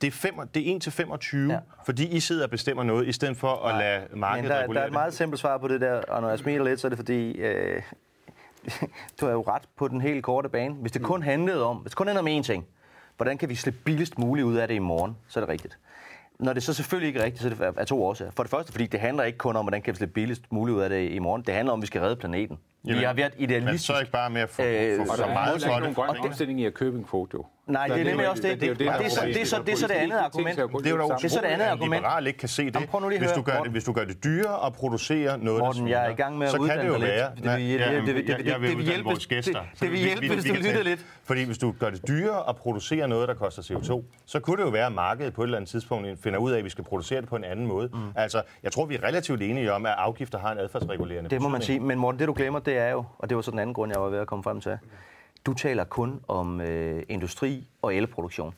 det er, fem, det er 1 til 25, Ja. fordi I sidder og bestemmer noget, i stedet for at lade Men markedet der, der regulere er et meget simpelt svar på det der, og når jeg smiler lidt, så er det fordi, øh, (laughs) du har jo ret på den helt korte bane. Hvis det kun handlede om, hvis det kun handlede om én ting, hvordan kan vi slippe billigst muligt ud af det i morgen, så er det rigtigt. Når det så selvfølgelig ikke er rigtigt, så er det af to årsager. For det første, fordi det handler ikke kun om, hvordan kan vi slippe billigst muligt ud af det i morgen. Det handler om, at vi skal redde planeten. vi har været Men idealistisk. så ikke bare med at få, Øh, få, og der så er meget for ikke nogen det. grøn omstilling i at købe en kvote, jo. Nej, det er nemlig også det. Det er så- det andet argument. Det er jo da Det andet at en liberal ikke kan se det. Hvis, du gør det, hvis du gør det dyrere at producere noget, Morten, jeg er i gang med at så kan uddanne det jo dig lidt. være... Det vil hjælpe- det vil- hjælpe, hvis- du lytter lidt. Fordi hvis du gør det dyrere at producere noget, der koster CO2, så kunne det jo være, at markedet på et eller andet tidspunkt finder ud af, at vi skal producere det på en anden måde. Mm. Altså, jeg tror, vi er relativt enige om, at afgifter har en adfærdsregulerende Det må man sige. Men Morten, det du glemmer, det er jo, og det var så den anden grund, jeg var ved at komme frem til. Du taler kun om øh, industri og elproduktion.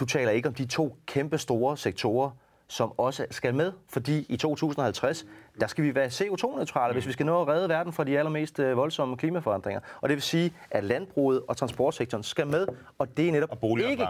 Du taler ikke om de to kæmpe store sektorer, som også skal med, fordi i 2050, der skal vi være CO2-neutrale, hvis vi skal nå at redde verden fra de allermest øh, voldsomme klimaforandringer. Og det vil sige, at landbruget og transportsektoren skal med, og det er netop Og ikke,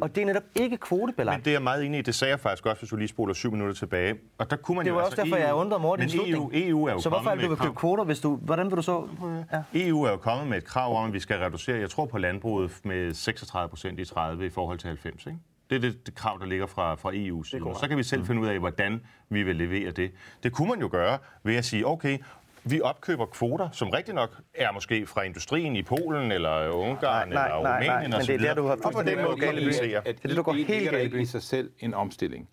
og det er netop ikke kvotebelagt. Men det er jeg meget enig i. Det sagde jeg faktisk også, hvis du lige spoler syv minutter tilbage. Og der kunne man Det jo var altså også derfor, jeg undrede Morten i Men EU. EU er jo Så hvorfor er du vil købe kvoter, hvis du... Hvordan vil du så... Ja. EU er jo kommet med et krav om, at vi skal reducere, jeg tror på landbruget med 36 procent i 30 i forhold til 90. Ikke? Det er det, det krav, der ligger fra, fra EU's side. Så kan vi selv finde ud af, hvordan vi vil levere det. Det kunne man jo gøre ved at sige, okay, vi opkøber kvoter, som rigtig nok er måske fra industrien i Polen, eller Ungarn, Nej, nej, eller nej, Rumænien nej, men osv. det er der, du har Og på den måde kanalisere. at Det er det, du går helt galt i. sig selv en omstilling.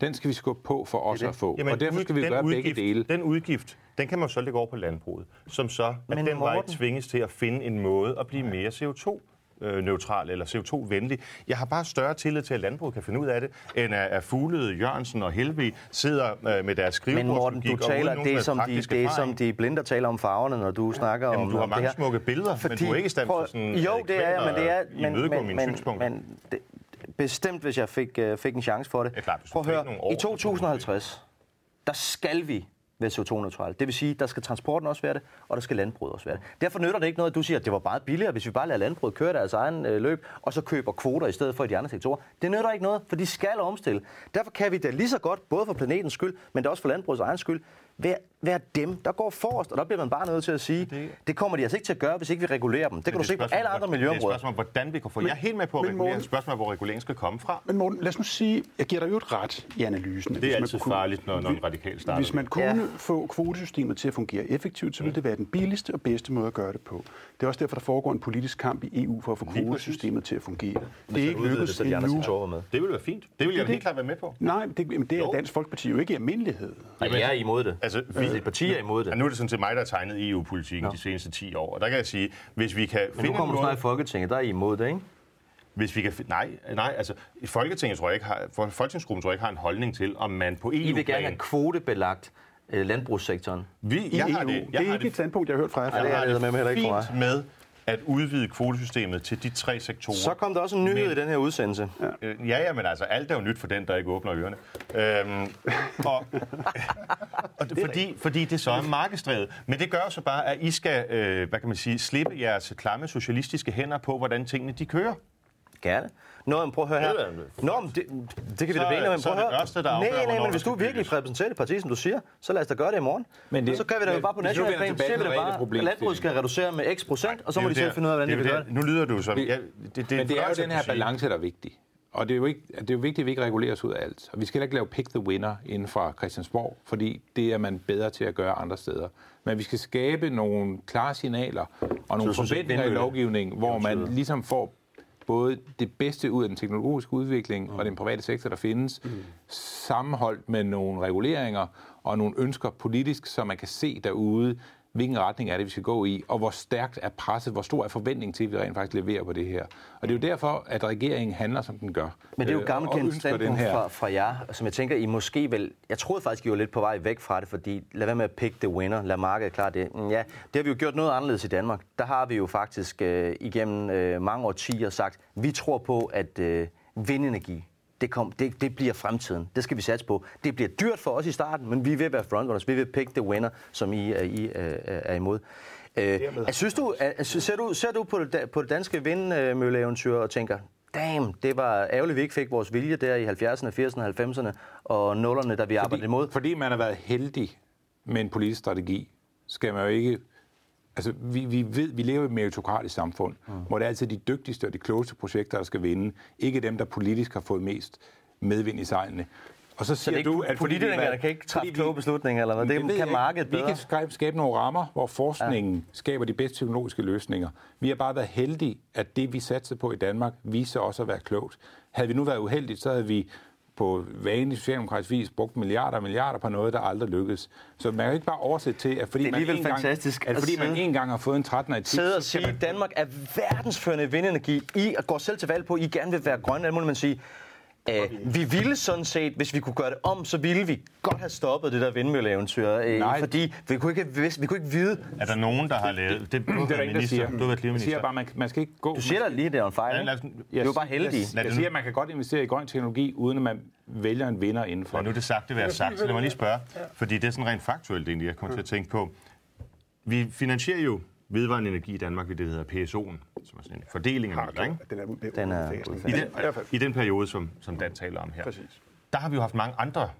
Den skal vi skubbe på for os at få. Jamen, og derfor skal vi gøre udgift, begge dele. Den udgift, den kan man så lægge over på landbruget, som så at Men den vej Morten- tvinges til at finde en måde at blive mere CO2 neutral eller CO2-venlig. Jeg har bare større tillid til, at landbruget kan finde ud af det, end at, at Fuglede, Jørgensen og Helve sidder øh, med deres Men Morten, du taler, det helst som de, det som de blinde, taler om farverne, når du snakker Jamen, om du har om mange det her. smukke billeder, men du er ikke stand til sådan, Jo, øh, det er jeg, men det er... at imødegå mine synspunkter. men det, bestemt, hvis jeg fik, uh, fik en chance for det. Ja, du Prøv at høre, i så kunne du 2050, der skal vi være CO2-neutrale. Det vil sige, der skal transporten også være det, og der skal landbruget også være det. Derfor nytter det ikke noget, at du siger, at det var meget billigere, hvis vi bare lader landbruget køre deres egen øh, løb, og så køber kvoter i stedet for i de andre sektorer. Det nytter ikke noget, for de skal omstille. Derfor kan vi da lige så godt, både for planetens skyld, men da også for landbrugets egen skyld, være, være dem, der går forrest. Og der bliver man bare nødt til at sige, det, det kommer de altså ikke til at gøre, hvis ikke vi regulerer dem. Det kan du Men se på alle andre hvor- Det er et miljøområder. spørgsmål, hvordan vi kan få... Jeg er helt med på at men regulere. Morten- Et spørgsmål, hvor reguleringen skal komme fra. Men Morten, lad os nu sige, jeg giver dig jo et ret i analysen. Det er altid farligt, når, når en radikal starter. Hvis man kunne Ja. få kvotesystemet til at fungere effektivt, så ville det være den billigste og bedste måde at gøre det på. Det er også derfor, der foregår en politisk kamp i EU for at få kvotesystemet til at fungere. Det er ikke lykkedes så de andre endnu. med. Det ville være fint. Det vil jeg det. helt klart være med på. Nej, det, men det er. Dansk Folkeparti jo ikke i almindelighed. Og jeg er imod det. Altså, vi, Dit parti er imod det. Ja, nu er det sådan set mig, der har tegnet EU-politikken de seneste 10 år. Og der kan jeg sige, hvis vi kan Men nu finde kommer en du snart i Folketinget, der er I imod det, ikke? hvis vi kan, fi- nej, nej, altså Folketinget tror jeg ikke har, for Folketingsgruppen tror jeg ikke har en holdning til, om man på EU I vil gerne have kvotebelagt øh, landbrugssektoren. vi, I jeg EU. har det, jeg det er har ikke et standpunkt, jeg har hørt fra jer. det er jeg det med heller ikke fra fint med at udvide kvotesystemet til de tre sektorer. Så kom der også en nyhed Men- i den her udsendelse. Øh, Ja, ja, men altså, alt er jo nyt for den, der ikke åbner ørerne. Øhm, og, (laughs) og det, fordi, fordi det så er markedsdrevet. Men det gør så bare, at I skal, øh, hvad kan man sige, slippe jeres klamme socialistiske hænder på, hvordan tingene de kører. Gerne. Nå, men prøv at høre her. Det er da- Nå, men det, det kan vi da mene, men så prøv er at det høre. Ørsted, der nej, nej, men hvis du virkelig repræsenterer et parti, som du siger, så lad os da gøre det i morgen. Men det- det, så gør vi det jo bare på national plan. Så vi da bare, at landbruget skal reducere med x procent, og så må de Det selv finde ud af, hvordan de det vil er gøre det. Nu lyder du som... Det, det, Men det er jo den her balance, der er vigtig. Og det er, jo ikke, det er jo vigtigt, at vi ikke regulerer os ud af alt. Og vi skal heller ikke lave pick the winner inden for Christiansborg, fordi det er man bedre til at gøre andre steder. Men vi skal skabe nogle klare signaler og nogle forventninger i lovgivningen, hvor man ligesom får både det bedste ud af den teknologiske udvikling og den private sektor, der findes, sammenholdt med nogle reguleringer og nogle ønsker politisk, så man kan se derude, hvilken retning er det, vi skal gå i, og hvor stærkt er presset, hvor stor er forventningen til, at vi rent faktisk leverer på det her. Og det er jo derfor, at regeringen handler, som den gør. Men det er jo øh, gammelt og kendt ønsker den standpunkt fra, fra jer, som jeg tænker, I måske vel... Jeg troede faktisk, I var lidt på vej væk fra det, fordi lad være med at pick the winner, lad markedet klare det. Mm, Ja, det har vi jo gjort noget anderledes i Danmark. Der har vi jo faktisk øh, igennem øh, mange årtier sagt, vi tror på, at øh, vindenergi, det, kom, det, det bliver fremtiden. Det skal vi satse på. Det bliver dyrt for os i starten, men vi vil være frontrunners. Vi vil pick the winner, som I, er, I øh, er imod. Øh, synes du, er, ser, du, ser du på det, på det danske vindmølleeventyr og tænker, damn, det var ærgerligt, vi ikke fik vores vilje der i 70'erne, 80'erne, 90'erne og 0'erne, da vi arbejdede imod. Fordi man har været heldig med en politisk strategi, skal man jo ikke... Altså, vi, vi, ved, vi lever i et meritokratisk samfund, mm. hvor det er altid de dygtigste og de klogeste projekter, der skal vinde. Ikke dem, der politisk har fået mest medvind i sejlene. Og så Så siger er du, at vi politikerne vil- kan ikke træffe vi- kloge beslutninger, eller hvad? Det Det kan markedet Vi bedre. kan skabe, skabe nogle rammer, hvor forskningen ja. skaber de bedste teknologiske løsninger. Vi har bare været heldige, at det, vi satsede på i Danmark, viste sig også at være klogt. Havde vi nu været uheldige, så havde vi på vanlig socialdemokratisk vis brugt milliarder og milliarder på noget, der aldrig lykkedes. Så man kan ikke bare oversætte til, at fordi, Det er man, en gang, fantastisk at at fordi man en gang har fået en 13 af sidde og sige, at Danmark er verdensførende vindenergi. I går selv til valg på, at I gerne vil være grønne. må man sige, øh, vi ville sådan set, hvis vi kunne gøre det om, så ville vi godt have stoppet det der vindmølleeventyr. Øh, Nej. fordi vi kunne, ikke, vi kunne ikke vide... Er der nogen, der har lavet... Det, du Det er der ingen, der minister. siger. Du har været Jeg klimaminister. siger bare, man, man skal ikke gå... Du siger da lige, det er en fejl, Ja, lad os- Det er jo bare heldige. Jeg, jeg siger, at man kan godt investere i grøn teknologi, uden at man vælger en vinder inden for Men nu er det sagt, det vil jeg sagt. Så lad mig lige spørge. Fordi det er sådan rent faktuelt egentlig, jeg kommer til at tænke på. Vi finansierer jo vedvarende energi i Danmark ved det, der hedder PSO'en, som er sådan en fordeling af midler, ikke? Den er, Den er. I den, I den periode, som, som Dan taler om her. Præcis. Der har vi jo haft mange andre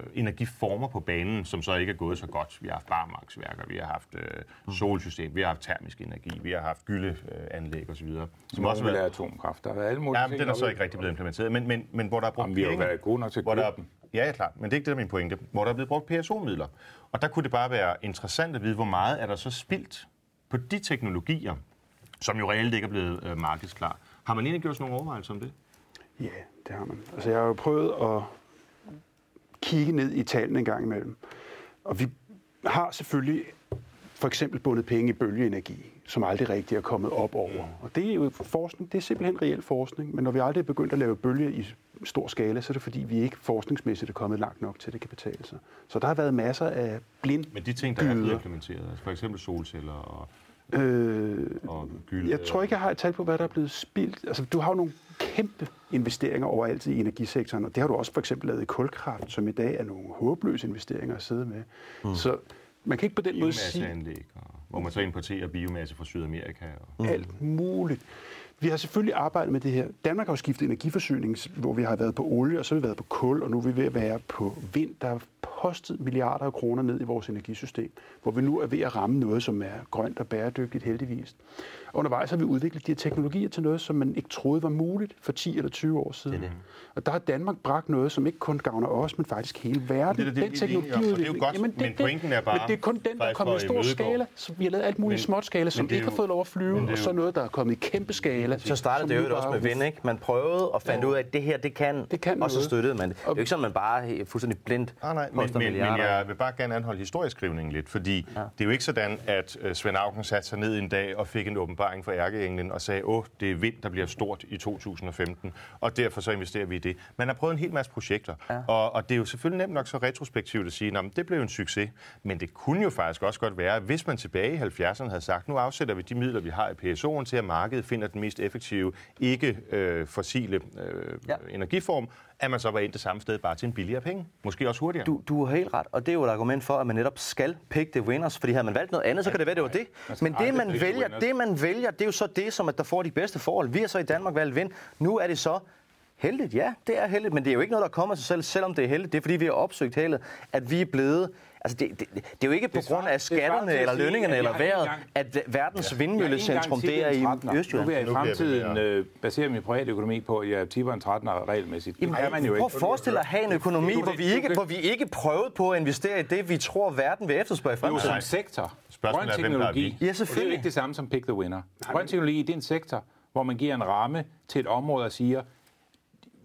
øh, energiformer på banen, som så ikke er gået så godt. Vi har haft barmarksværker, vi har haft øh, solsystem, vi har haft termisk energi, vi har haft gyldeanlæg osv. Som Som også har været atomkraft. Der har været alle mulige Ja, ting, men den er så ikke rigtig blevet implementeret, men, men, men hvor der er brugt Jamen, vi har penge, været gode nok til hvor der, ja, klart, men det er ikke det, der er min pointe. Hvor der er blevet brugt PSO-midler. Og der kunne det bare være interessant at vide, hvor meget er der så spildt på de teknologier, som jo reelt ikke er blevet øh, markedsklar. Har man egentlig gjort sådan nogle overvejelser om det? Ja, det har man. Altså, jeg har jo prøvet at kigge ned i tallene en gang imellem. Og vi har selvfølgelig for eksempel bundet penge i bølgeenergi, som aldrig rigtig er kommet op over. Og det er jo forskning, det er simpelthen reel forskning. Men når vi aldrig er begyndt at lave bølge i stor skala, så er det fordi, vi ikke forskningsmæssigt er kommet langt nok til, at det kan betale sig. Så der har været masser af blind Men de ting, der er blevet implementeret, altså for eksempel solceller og, Øh, og gylde... jeg tror ikke, jeg har et tal på, hvad der er blevet spildt. Altså, du har jo nogle kæmpe investeringer overalt i energisektoren, og det har du også for eksempel lavet i kulkraft, som i dag er nogle håbløse investeringer at sidde med. Mm. Så man kan ikke på den måde sige og, hvor man så importerer biomasse fra Sydamerika. Og, alt muligt. Vi har selvfølgelig arbejdet med det her. Danmark har jo skiftet energiforsyning, hvor vi har været på olie, og så har vi været på kul, og nu er vi ved at være på vind. Der er postet milliarder af kroner ned i vores energisystem, hvor vi nu er ved at ramme noget, som er grønt og bæredygtigt heldigvis. Og undervejs har vi udviklet de her teknologier til noget, som man ikke troede var muligt for 10 eller 20 år siden. Det det. Og der har Danmark bragt noget, som ikke kun gavner os, men faktisk hele verden. Det er det, den og det er jo godt, Jamen, det, men det- pointen er bare Men det er kun den, der er kommet i stor skala. Så vi har lavet alt muligt i Men- småt skala, som men det er ikke har jo- fået lov at flyve, men det og så jo- noget, der er kommet i kæmpe skala. Så startede det jo også med vind, ikke? Man prøvede og fandt ud af, at det her, det kan, Det kan og så støttede man det. Det er jo ikke sådan, man bare fuldstændig blindt Nej, nej, men, men, men jeg vil bare gerne anholde historieskrivningen lidt, fordi ja. det er jo ikke sådan, at øh, Svend Auken satte sig ned en dag og fik en åbenbaring fra ærkeenglen og sagde, åh, det er vind, der bliver stort i 2015, og derfor så investerer vi i det. Man har prøvet en hel masse projekter, ja. og, og det er jo selvfølgelig nemt nok så retrospektivt at sige, at det blev en succes, men det kunne jo faktisk også godt være, hvis man tilbage i 70'erne havde sagt, nu afsætter vi de midler, vi har i PSO'en til, at markedet finder den mest effektive, ikke øh, fossile øh, ja. energiform, at man så var ind det samme sted bare til en billigere penge. Måske også hurtigere. Du, du har helt ret, og det er jo et argument for, at man netop skal pick the winners, fordi havde man valgt noget andet, så kan det være, det var det. Men det man, vælger, winners. det, man vælger, det er jo så det, som at der får de bedste forhold. Vi har så i Danmark valgt vind. Nu er det så heldigt. Ja, det er heldigt, men det er jo ikke noget, der kommer af sig selv, selvom det er heldigt. Det er, fordi vi har opsøgt heldet, at vi er blevet... Altså, det, det, det er jo ikke på Det grund af det skatterne eller sige, lønningerne eller vejret, at verdens vindmøllecentrum, har ikke det er i en 13'er. Nu Østjylland. vil jeg i fremtiden øh, basere min private økonomi på, at jeg tipper en 13'er regelmæssigt. Det kan man jo Prøv ikke. at forestille dig at have en økonomi, hvor vi, ikke, hvor vi ikke prøvede på at investere i det, vi tror, verden vil efterspørge i Jo, fremtiden. som sektor. Spørgsmålet Grøn der teknologi. Ja, Og det er jo selvfølgelig. ikke det samme som pick the winner. Grøn teknologi, det er en sektor, hvor man giver en ramme til et område og siger,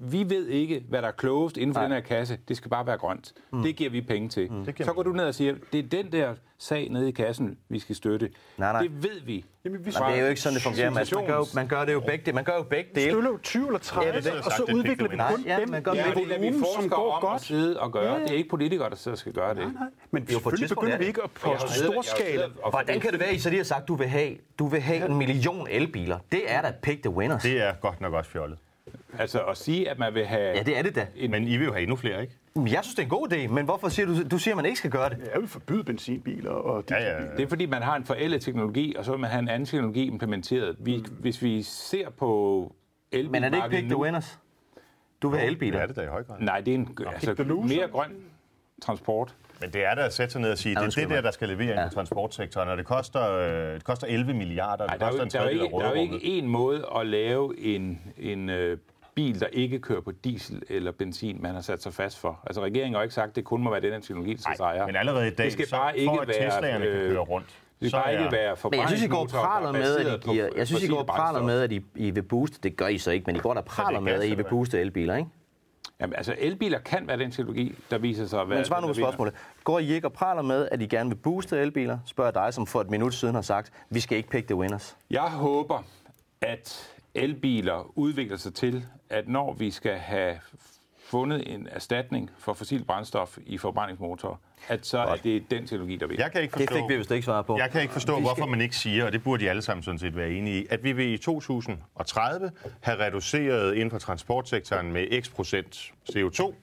vi ved ikke, hvad der er klogest inden for den her kasse. Det skal bare være grønt. Mm. Det giver vi penge til. Mm. Så går du ned og siger, det er den der sag nede i kassen, vi skal støtte. Nej, nej. Det ved vi. Jamen, vi Nej, det er jo ikke sådan, det fungerer, Mads. Man gør, jo, man gør det jo begge, man gør jo begge dele. støller jo 20 eller 30, Ja, det det, og så er udvikler vi kun Nej, ja, dem man gør Ja, det det lader vi volumen, som forskere går om at godt. sidde og gøre. Ja, ja. Det er ikke politikere, der skal gøre det. Nej, Men Jo, på et selvfølgelig tidspunkt begynder er vi ikke at poste storskala. Hvordan kan det være, at I så lige har sagt, at du vil have, du vil have en million elbiler? Det er da pick the winners. Det er godt nok også fjollet. Altså at sige, at man vil have... Ja, det er det da. Men I vil jo have endnu flere, ikke? Men Jeg synes, det er en god idé, men hvorfor siger du, du siger, at man ikke skal gøre det? Jeg vil forbyde benzinbiler og Ja, dieselbiler. ja. Det er fordi, man har en forældet teknologi, og så vil man have en anden teknologi implementeret. Vi, Hvis vi ser på elbilmarkedet Men er det ikke pick the nu- winners? Du vil have Det elbiler. er det da i høj grad. Nej, det er en altså, the loser. mere grøn transport. Men det er da at sætte sig ned og sige, det er det der, der skal levere ja. i transportsektoren, og det koster, øh, det koster 11 milliarder, Nej, det der, er koster jo, en der, tredjedel af ikke, der er jo ikke en måde at lave en, en øh, bil, der ikke kører på diesel eller benzin, man har sat sig fast for. Altså regeringen har ikke sagt, at det kun må være den her teknologi, der sejrer. Men allerede i dag, det skal så, bare ikke for at være, Teslaerne kan øh, køre rundt, Det så skal bare ikke være Men jeg synes, I går praler er med, at I giver, jeg synes, I går praler med, at I, I vil booste. Det gør I så ikke, men I går der praler med, at I vil booste elbiler, ikke? Jamen, altså, elbiler kan være den teknologi, der viser sig at være... Men svar nu på spørgsmålet. Går I ikke og praler med, at I gerne vil booste elbiler? Spørger jeg dig, som for et minut siden har sagt, vi skal ikke pick the winners. Jeg håber, at elbiler udvikler sig til, at når vi skal have fundet en erstatning for fossil brændstof i forbrændingsmotorer, at så er det den teknologi, der vinder. Jeg kan ikke Det forstå, fik vi vist ikke svar på. jeg kan ikke forstå skal- hvorfor man ikke siger, og det burde de alle sammen sådan set være enige i, at vi vil i 2030 have reduceret inden for transportsektoren med x procent CO2.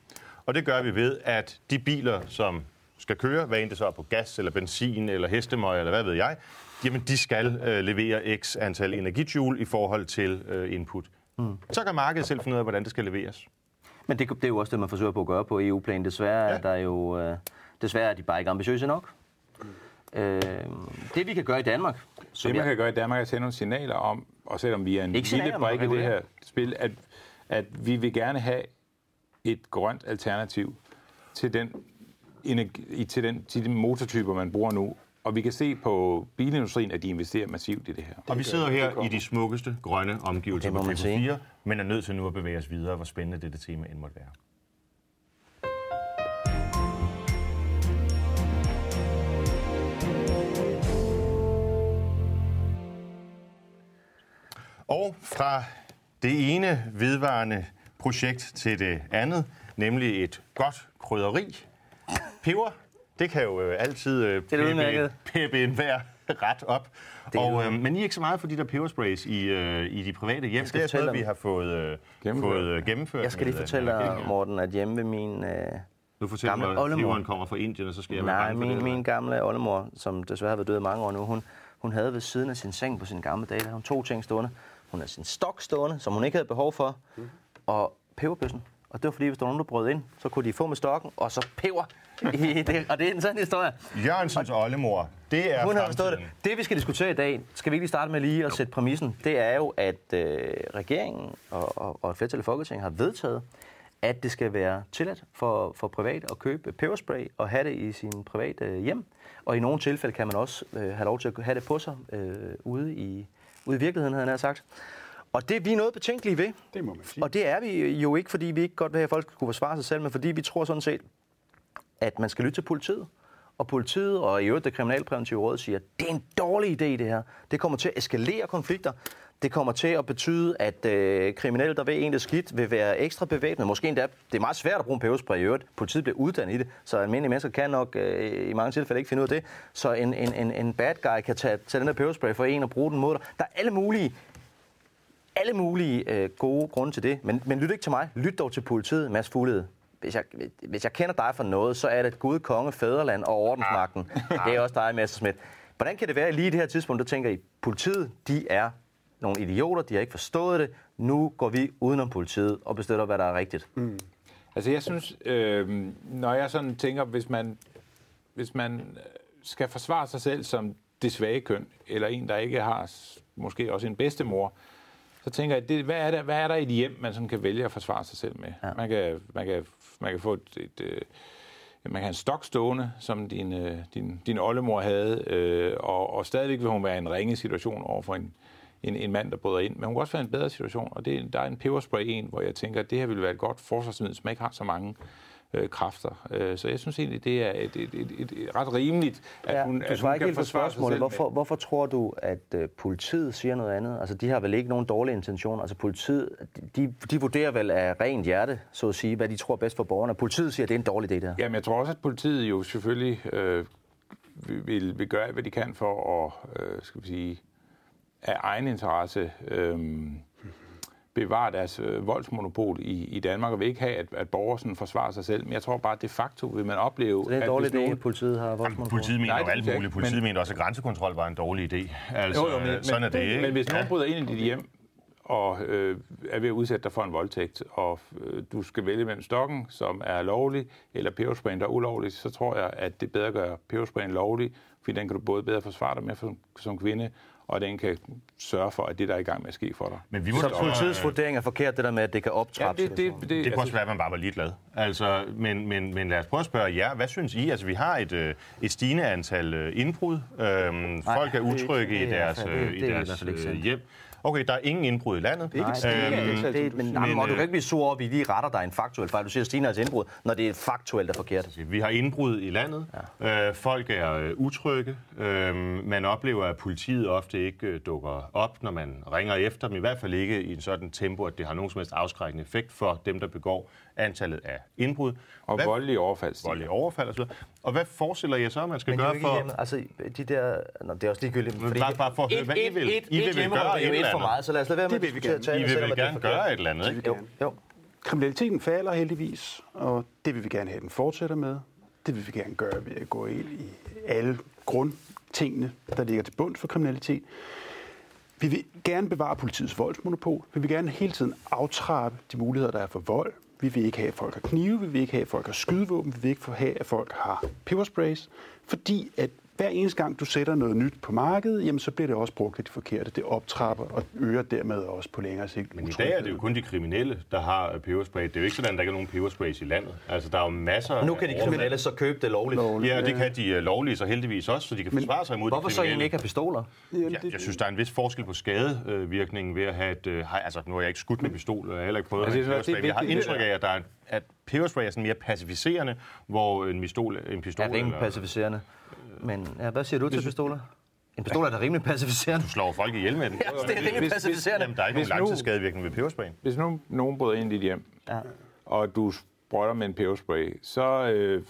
Og det gør vi ved, at de biler, som skal køre, hvad end det så er på gas eller benzin eller hestemøg eller hvad ved jeg, jamen de skal øh, levere x antal energijoule i forhold til øh, input. Mm. Så kan markedet selv finde ud af, hvordan det skal leveres. Men det, det er jo også det, man forsøger på at gøre på EU-plan. Desværre Ja. er der jo... Øh, desværre er de bare ikke ambitiøse nok. Øh, det vi kan gøre i Danmark... Det, man jeg- kan gøre i Danmark, er at sende nogle signaler om, og selvom vi er en Ikke lille brik i det her spil, at, at vi vil gerne have et grønt alternativ til den, energi, til, den, til de motortyper, man bruger nu. Og vi kan se på bilindustrien, at de investerer massivt i det her. Og vi sidder her i de smukkeste grønne omgivelser Det på man TV4, sige. men er nødt til nu at bevæge os videre, hvor spændende dette tema end måtte være. Og fra det ene vedvarende projekt til det andet, nemlig et godt krydderi. Peber, det kan jo øh, altid øh, peppe hver (laughs) ret op. Og, øh, men I er ikke så meget for de der pebersprays i, øh, i de private hjem. Det skal er noget, vi har fået, øh, Gennemført. fået øh, gennemført. Jeg skal lige fortælle dig. Morten, at hjemme ved min... Øh, Nu fortæller gamle mig, at oldemor. peberen kommer fra Indien, og så skal jeg være nej, for min, det. min gamle oldemor, som desværre har været død i mange år nu, hun, hun havde ved siden af sin seng på sin gamle dage, der havde hun to ting stående. Hun havde sin stok stående, som hun ikke havde behov for, og peberbøssen. Og det var fordi, hvis der var nogen, der brød ind, så kunne de få med stokken, og så peber. I det. Og det er en sådan historie. Jørgensens oldemor, det er Hun har forstået det. Det, vi skal diskutere i dag, skal vi ikke lige starte med lige at sætte præmissen, det er jo, at øh, regeringen og, og, og et flertal i Folketinget har vedtaget, at det skal være tilladt for, for privat at købe peberspray og have det i sin private øh, hjem. Og i nogle tilfælde kan man også øh, have lov til at have det på sig øh, ude, i, ude i virkeligheden, havde nær sagt. Og det er vi noget betænkelige ved. Det må man sige. Og det er vi jo ikke, fordi vi ikke godt vil have, at folk skulle forsvare sig selv, men fordi vi tror sådan set, at man skal lytte til politiet. Og politiet og i øvrigt det kriminalpræventive råd siger, at det er en dårlig idé det her. Det kommer til at eskalere konflikter. Det kommer til at betyde, at øh, kriminelle, der ved en det skidt, vil være ekstra bevæbnet. Måske endda, det er meget svært at bruge en peberspray i øvrigt. Politiet bliver uddannet i det, så almindelige mennesker kan nok øh, i mange tilfælde ikke finde ud af det. Så en, en, en, en bad guy kan tage, tage den her peberspray for en og bruge den mod dig. Der er alle mulige alle mulige øh, gode grunde til det. Men, men lyt ikke til mig. Lyt dog til politiet, Mads Fuglede. Hvis jeg, hvis jeg kender dig for noget, så er det Gud, konge, fædreland og ordensmagten. Det er også dig, Messerschmidt. Hvordan kan det være, at lige i det her tidspunkt, der tænker I, politiet, de er nogle idioter, de har ikke forstået det. Nu går vi udenom politiet og bestemmer, hvad der er rigtigt. Mm. Altså jeg synes, øh, når jeg sådan tænker, hvis man, hvis man øh, skal forsvare sig selv som det svage køn, eller en, der ikke har måske også en bedstemor, så tænker jeg, det, hvad, er der, hvad er der i et hjem, man sådan kan vælge at forsvare sig selv med? Ja. Man, kan, man, kan, man kan få et, et, et man kan have en stok stående, som din, øh, din, din oldemor havde, øh, og, og stadigvæk vil hun være i en ringe situation over for en, en, en mand, der bryder ind. Men hun kan også være i en bedre situation, og det, der er en peberspray en, hvor jeg tænker, at det her ville være et godt forsvarsmiddel, som ikke har så mange øh, kræfter. Øh, så jeg synes egentlig, det er et, et, et, et, et ret rimeligt, at Ja, hun, at hun ikke kan helt forsvare sig spørgsmålet. med- Hvorfor, hvorfor tror du, at øh, politiet siger noget andet? Altså, de har vel ikke nogen dårlige intentioner. Altså, politiet, de, de vurderer vel af rent hjerte, så at sige, hvad de tror bedst for borgerne. Politiet siger, at det er en dårlig idé, det her. Jamen, jeg tror også, at politiet jo selvfølgelig øh, vil, vil gøre, alt, hvad de kan for at, øh, skal vi sige, af egen interesse øh, bevare deres øh, voldsmonopol i, i Danmark, og vil ikke have, at, at borgere sådan forsvarer sig selv. Men jeg tror bare, at de facto vil man opleve, Så det er en at dårlig idé, nogen- at politiet har voldsmonopol. Politiet mener Nej, jo alt muligt. ikke, Politiet men- mente også, at grænsekontrol var en dårlig idé. Altså, Jo, jo, men, sådan er det, men, ikke? men hvis nogen bryder ind i dit hjem, og øh, er ved at udsætte dig for en voldtægt, og øh, du skal vælge mellem stokken, som er lovlig, eller pebersprayen, der er ulovlig, så tror jeg, at det bedre at gøre pebersprayen lovlig, fordi den kan du både bedre forsvare dig med som, som kvinde, og den kan sørge for, at det, der er i gang med at ske for dig. Men vi må Så også- politiets vurdering er forkert, det der med, at det kan optrappes. det, det, det, Det kunne også altså, være, at man bare var ligeglad. Altså, men, men, men lad os prøve at spørge jer. Hvad synes I? Altså, vi har et, øh, et stigende antal øh, indbrud. Øhm, folk er det utrygge det i deres, øh, det er i deres hvert fald ikke øh, sandt. hjem. Okay, der er ingen indbrud i landet. ikke et Nej, det, antal, det, som men, du nej, men, og du kan ikke blive sur op i, de retter dig en faktuel fejl. Du siger Stine altså indbrud, når det er faktuelt er forkert. Vi har indbrud i landet. Ja. Øh, folk er øh, utrygge. Øh, man oplever, at politiet ofte ikke øh, dukker op, når man ringer efter dem. I hvert fald ikke i en sådan tempo, at det har nogen som helst afskrækkende effekt for dem, der begår antallet af indbrud. og Hvad- voldelige overfald. stiger. voldelige overfald osv. Og hvad forestiller jeg så, man skal Men er gøre for... hjemme. Altså, de der... Nå, det er også ligegyldigt. Men bare- bare for at høre, hvad I vil. I vil vel hjemmerøveri gøre er et et eller for andet. meget, så lad os lade være med Det at vil vi diskutere I vil er gerne gøre et eller andet, ikke? Jo, jo. Kriminaliteten falder heldigvis, og det vil vi gerne have, at den fortsætter med. Det vil vi gerne gøre ved at gå ind i alle grundtingene, der ligger til bund for kriminalitet. Vi vil gerne bevare politiets voldsmonopol. Vi vil gerne hele tiden aftrappe de muligheder, der er for vold. Vi vil ikke have, at folk har knive. Vi vil ikke have, at folk har skydevåben. Vi vil ikke have, at folk har pebersprays. Fordi at hver eneste gang, du sætter noget nyt på markedet, jamen, så bliver det også brugt af de forkerte. Det optrapper og øger dermed også på længere sigt Men i dag er det jo kun de kriminelle, der har øh, peberspray. Det er jo ikke sådan, at der ikke er nogen pebersprays i landet. Altså, der er jo masser Nu kan de kriminelle så købe det lovligt. Ja, det kan de uh, lovlige så heldigvis også, så de kan forsvare sig imod Hvorfor de så egentlig ikke have pistoler? Ja, jeg synes, der er en vis forskel på skadevirkningen ved at have et... Øh, altså, nu har jeg ikke skudt med pistol, og jeg har heller ikke prøvet Altså, det- det er men jeg har indtryk af, at, der er, at peberspray er sådan mere pacificerende, hvor en pistol, en pistol Er rimelig eller- pacificerende. Men ja, hvad siger du til pistoler? En pistol er da rimelig pacificerende. slår folk ihjel med den. (laughs) Ja, det er rimelig Hvis- pacificerende. Jamen, der er ikke Hvis nogen langtidsskadevirkning ved pebersprayen. Hvis nu nogen bryder ind i dit hjem, Ja. og du sprøjter med en peberspray, så øh,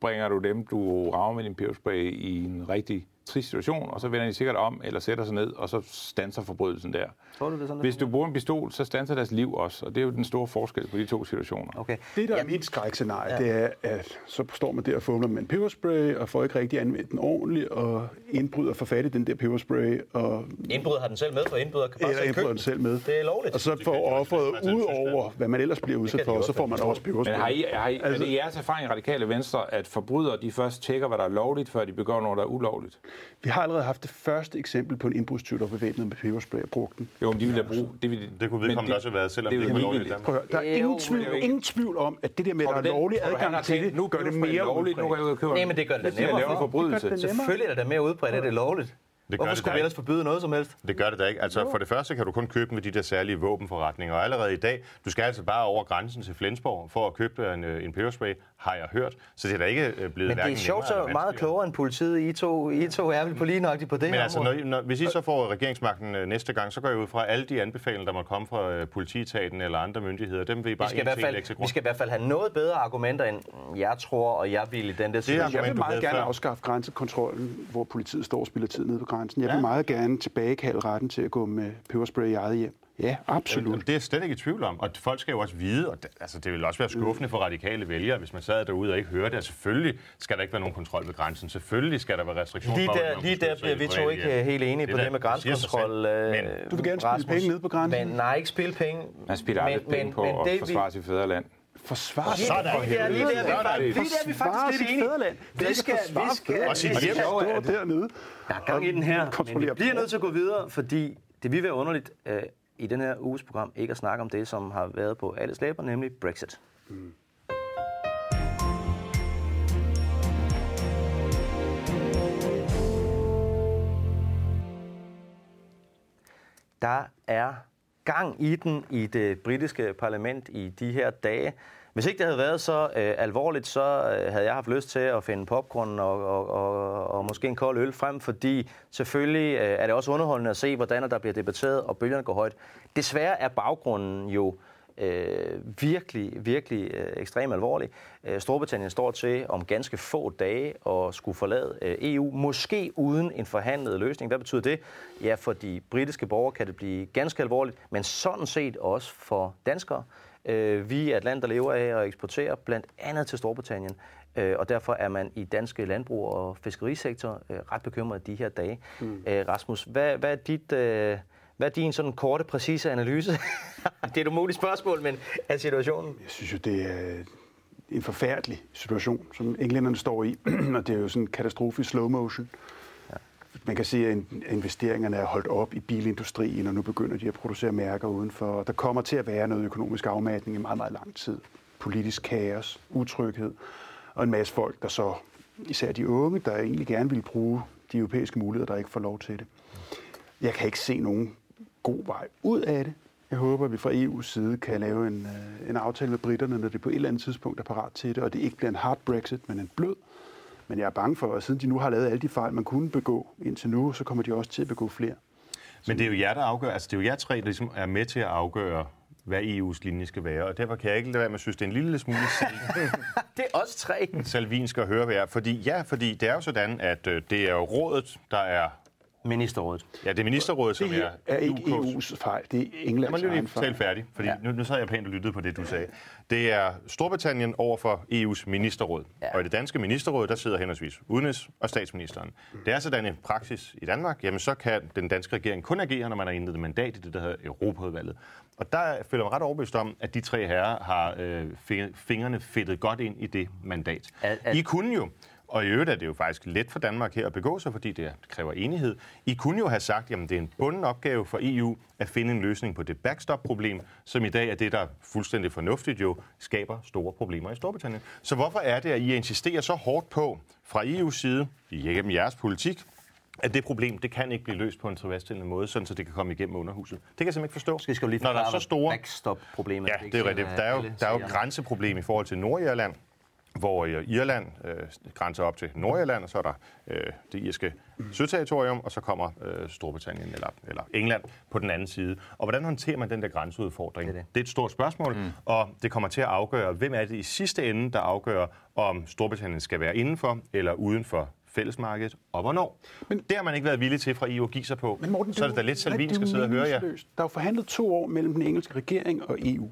bringer du dem, du rager med din peberspray, i en rigtig trist situation, og så vender de sikkert om, eller sætter sig ned, og så stanser forbrydelsen der. Tror du, det er sådan, Hvis du bruger en pistol, så stanser deres liv også, og det er jo den store forskel på de to situationer. Okay. Det, der er Jamen, mit skrækscenarie, ja. det er, at så står man der og fumler med en peberspray, og får ikke rigtig anvendt den ordentligt, og indbryder for fat i den der peberspray, og Indbrud har den selv med, for indbryder kan bare eller selv indbryder købe den selv med. Det er lovligt. Og så får offeret Altså, ud over, hvad man ellers bliver udsat for, så får man også Men har peberspray. I, har I, altså, er det jeres erfaring i Radikale Venstre, at forbrydere de først tjekker, hvad der er lovligt, før de begår noget, der er ulovligt? Vi har allerede haft det første eksempel på en indbrudstyv, der var bevæbnet med peberspray og brugte den. Jo, men de vil da bruge... Det, vil, Det kunne men vedkommende også have været, selvom det det er ikke var lovligt i. Danmark. Prøv at høre, der er ingen det tvivl, ingen tvivl om, at det der med, at der er lovlig adgang til det, nu gør det mere lovligt, nu går jeg køber Nej, men det gør det Det er nemmere for. forbrydelse. Det det. Selvfølgelig er det mere udbredt, at det er lovligt. gør Hvorfor det skulle vi ikke. ellers forbyde noget som helst? Det gør det da ikke. Altså, for det første kan du kun købe dem ved de der særlige våbenforretninger. Og allerede i dag, du skal altså bare over grænsen til Flensborg for at købe en, øh, en peberspray, har jeg hørt. Så det er da ikke øh, blevet Men det er sjovt, så meget klogere end politiet. I to, I to er vel på lige nøjagtigt på det Men her altså, når, når, hvis I så får regeringsmagten øh, næste gang, så går jeg ud fra, alle de anbefalinger, der må komme fra øh, politietaten eller andre myndigheder, dem vil I bare vi skal, i hvert fald, vi skal i hvert fald have noget bedre argumenter, end jeg tror, og jeg vil i den der situation. Jeg vil meget gerne før. afskaffe grænsekontrollen, hvor politiet står og spiller tid nede på grænsen. Jeg vil meget gerne tilbagekalde retten til at gå med peberspray i eget hjem. Ja, absolut. Det er jeg slet ikke i tvivl om, og folk skal jo også vide, og det, altså, det vil også være skuffende for radikale vælgere, hvis man sad derude og ikke hørte, at selvfølgelig skal der ikke være nogen kontrol ved grænsen. Selvfølgelig skal der være restriktioner Lige for, der, lige der sig bliver vi det to ikke hjem. helt enige på da- det med det sig grænsekontrol. øh, Men Du vil gerne spille Rasmus. penge ned på grænsen? Men nej, ikke spille penge. Man spiller aldrig Men- penge men- på men det, at vi- forsvare sit fædreland. Forsvar der, lige der, lige der, vi er faktisk- lige der er vi faktisk lidt enige. fædreland. Det Vi skal, vi skal. Og sit hjem. dernede. Der er gang i den her, men vi bliver nødt til at gå videre, fordi det vil være underligt øh, i den her uges program ikke at snakke om det, som har været på alle slæber, nemlig Brexit. Der er gang i den i det britiske parlament i de her dage. Hvis ikke det havde været så øh, alvorligt, så øh, havde jeg haft lyst til at finde popcorn og, og, og, og måske en kold øl frem, fordi selvfølgelig øh, er det også underholdende at se, hvordan der bliver debatteret, og bølgerne går højt. Desværre er baggrunden jo øh, virkelig, virkelig øh, ekstremt alvorlig. Øh, Storbritannien står til om ganske få dage at skulle forlade øh, EU, måske uden en forhandlet løsning. Hvad betyder det? Ja, for de britiske borgere kan det blive ganske alvorligt, men sådan set også for danskere. Øh, vi er et land, der lever af at eksportere blandt andet til Storbritannien, øh, og derfor er man i danske landbrug og fiskerisektor øh, ret bekymret de her dage. Mm. Øh, Rasmus, hvad, hvad er dit... Øh, Hvad er din sådan korte, præcise analyse? (laughs) det er et umuligt spørgsmål, men af situationen. Jeg synes jo, det er en forfærdelig situation, som englænderne står i, (clears throat) og det er jo sådan en katastrofe i slow motion. Man kan se, at investeringerne er holdt op i bilindustrien, og nu begynder de at producere mærker udenfor. Der kommer til at være noget økonomisk afmatning i meget, meget lang tid. Politisk kaos, utryghed, og en masse folk, der så, især de unge, der egentlig gerne vil bruge de europæiske muligheder, der ikke får lov til det. Jeg kan ikke se nogen god vej ud af det. Jeg håber, at vi fra EU's side kan lave en, øh, en aftale med britterne, når det på et eller andet tidspunkt er parat til det, og det ikke bliver en hard Brexit, men en blød. Men jeg er bange for, at siden de nu har lavet alle de fejl, man kunne begå indtil nu, så kommer de også til at begå flere. Men det er jo jer, der afgør, altså det er jo jer tre, der ligesom er med til at afgøre, hvad EU's linje skal være. Og derfor kan jeg ikke lade være med at synes, det er en lille smule (laughs) (laughs) det er også tre. salvinsk at høre, hvad er. Fordi, ja, fordi det er jo sådan, at øh, det er jo rådet, der er Ministerrådet. Ja, det er ministerrådet, som Det er, er ikke. EU's fejl, det er Englands mig lige egen fejl. tale færdig, fordi ja. nu, nu sad jeg pænt og lyttede på det, du sagde. Det er Storbritannien over for EU's ministerråd. Ja. Og i det danske ministerråd, der sidder henholdsvis udenrigs- og statsministeren. Det er sådan en praksis i Danmark, jamen så kan den danske regering kun agere, når man har indledt mandat i det, der hedder Europaudvalget. Og der føler jeg mig ret overbevist om, at de tre herrer har øh, fi- fingrene fedtet godt ind i det mandat. At- at- I kunne jo, og i øvrigt er det jo faktisk let for Danmark her at begå sig, fordi det kræver enighed. I kunne jo have sagt, at det er en bunden opgave for EU at finde en løsning på det backstop-problem, som i dag er det, der fuldstændig fornuftigt jo skaber store problemer i Storbritannien. Så hvorfor er det, at I insisterer så hårdt på fra EU's side, igennem jeres politik, at det problem, det kan ikke blive løst på en tilfredsstillende måde, sådan så det kan komme igennem underhuset. Det kan jeg simpelthen ikke forstå. Skal vi lige Når der er forklare, så store... backstop-problemet. Ja, det er rigtigt. Der er jo, der er jo grænseproblem i forhold til Nordirland, hvor øh, Irland øh, grænser op til Nordirland, og så er der øh, det irske søterritorium, og så kommer øh, Storbritannien eller, eller England på den anden side. Og hvordan håndterer man den der grænseudfordring? Det Det er det. det er et stort spørgsmål, mm. og det kommer til at afgøre, hvem er det i sidste ende, der afgør, om Storbritannien skal være indenfor eller uden for fællesmarkedet, og hvornår. Men det har man ikke været villig til fra EU at give sig på. Men Morten, så er det da lidt Salvin det skal jo sidde og høre jer. meningsløst. Der er jo forhandlet to år mellem den engelske regering og EU.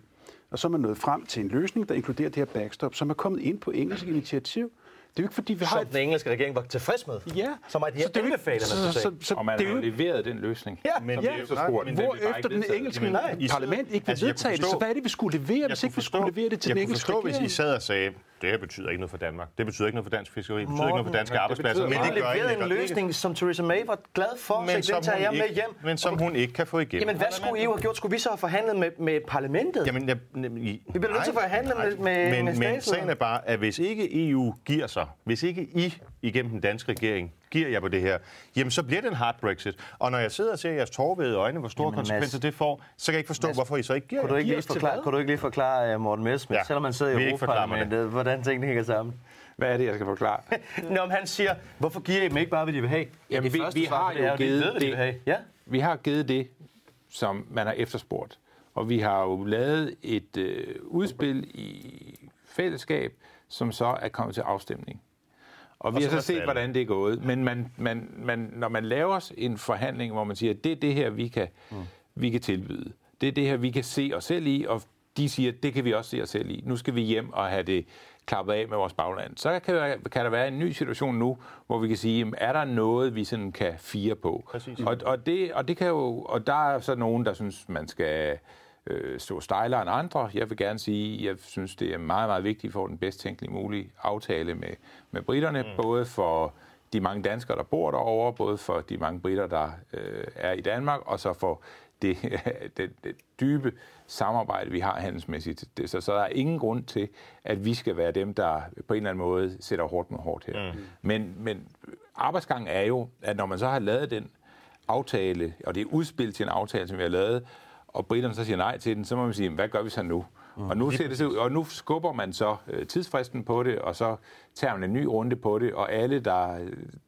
Og så er man nået frem til en løsning, der inkluderer det her backstop, som er kommet ind på engelsk initiativ. Det er jo ikke fordi, vi har Som den engelske regering var tilfreds med. Ja. Som er de Så det er jo ikke- anbefalinger, så- du så- sagde. så Og man det er har jo leveret den løsning. Ja, Men det er jo så spurgt. men Hvor efter den engelske Jamen, parlament ikke vil Altså, jeg kunne vedtage det, så hvad er det, vi skulle levere, hvis Jeg ikke kunne vi skulle levere det til jeg den kunne engelske forstå, hvis I regering? sad og sagde, det her betyder ikke noget for Danmark. Det betyder ikke noget for dansk fiskeri. Det betyder ikke noget for danske arbejdspladser. Men det gør en løsning, som Theresa May var glad for, Men så den tager jeg med hjem. men som hun ikke kan få igennem. Jamen, hvad skulle EU have gjort? Skulle vi så have forhandlet med, med parlamentet? Jamen, jeg, I, Vi bliver nødt til at forhandle med- med- men, med men sagen er bare, at hvis ikke EU giver sig, hvis ikke I igennem den danske regering giver jer på det her, jamen så bliver det en hard Brexit. Og når jeg sidder og ser jeres tårvede øjne, hvor store Jamen, Mads- konsekvenser det får, så kan jeg ikke forstå, Mads, hvorfor I så ikke giver Kunne du ikke lige forklare, kunne du ikke lige forklare uh, Morten Messerschmidt, Ja. selvom man sidder I Europaparlamentet, hvordan tingene hænger sammen? Hvad er det, jeg skal forklare? (laughs) Nå, om han siger, hvorfor giver I dem ikke bare, hvad de vil have? Jamen, vi- vi svar har det jo er, givet det- vil have. Ja. Vi har givet det, som man har efterspurgt. Og vi har jo lavet et øh, udspil i fællesskab, som så er kommet til afstemning. Og vi Og har så set, faldet. hvordan det er gået. Men man, man, man, når man laver en forhandling, hvor man siger, at det er det her, vi kan, mm. vi kan tilbyde. Det er det her, vi kan se os selv i, og de siger, at det kan vi også se os selv i. Nu skal vi hjem og have det klappet af med vores bagland. Så kan der, kan der være en ny situation nu, hvor vi kan sige, jamen, er der noget, vi sådan kan fire på? Præcis. Og, og, det, og det kan jo, og der er så nogen, der synes, man skal øh, stå stejlere end andre. Jeg vil gerne sige, jeg synes, det er meget, meget vigtigt, at vi får den bedst tænkelige mulige aftale med, med britterne, mm. både for de mange danskere, der bor derovre, både for de mange britter, der øh, er i Danmark, og så for det, (laughs) det, det dybe samarbejde, vi har handelsmæssigt. Det, så, så der er ingen grund til, at vi skal være dem, der på en eller anden måde sætter hårdt med hårdt her. Mm. Men, men arbejdsgangen er jo, at når man så har lavet den aftale, og det er udspil til en aftale, som vi har lavet, og britterne så siger nej til den, så må man sige, hvad gør vi så nu? Mm. Og, nu ser det så, og nu skubber man så øh, tidsfristen på det, og så tager man en ny runde på det, og alle, der,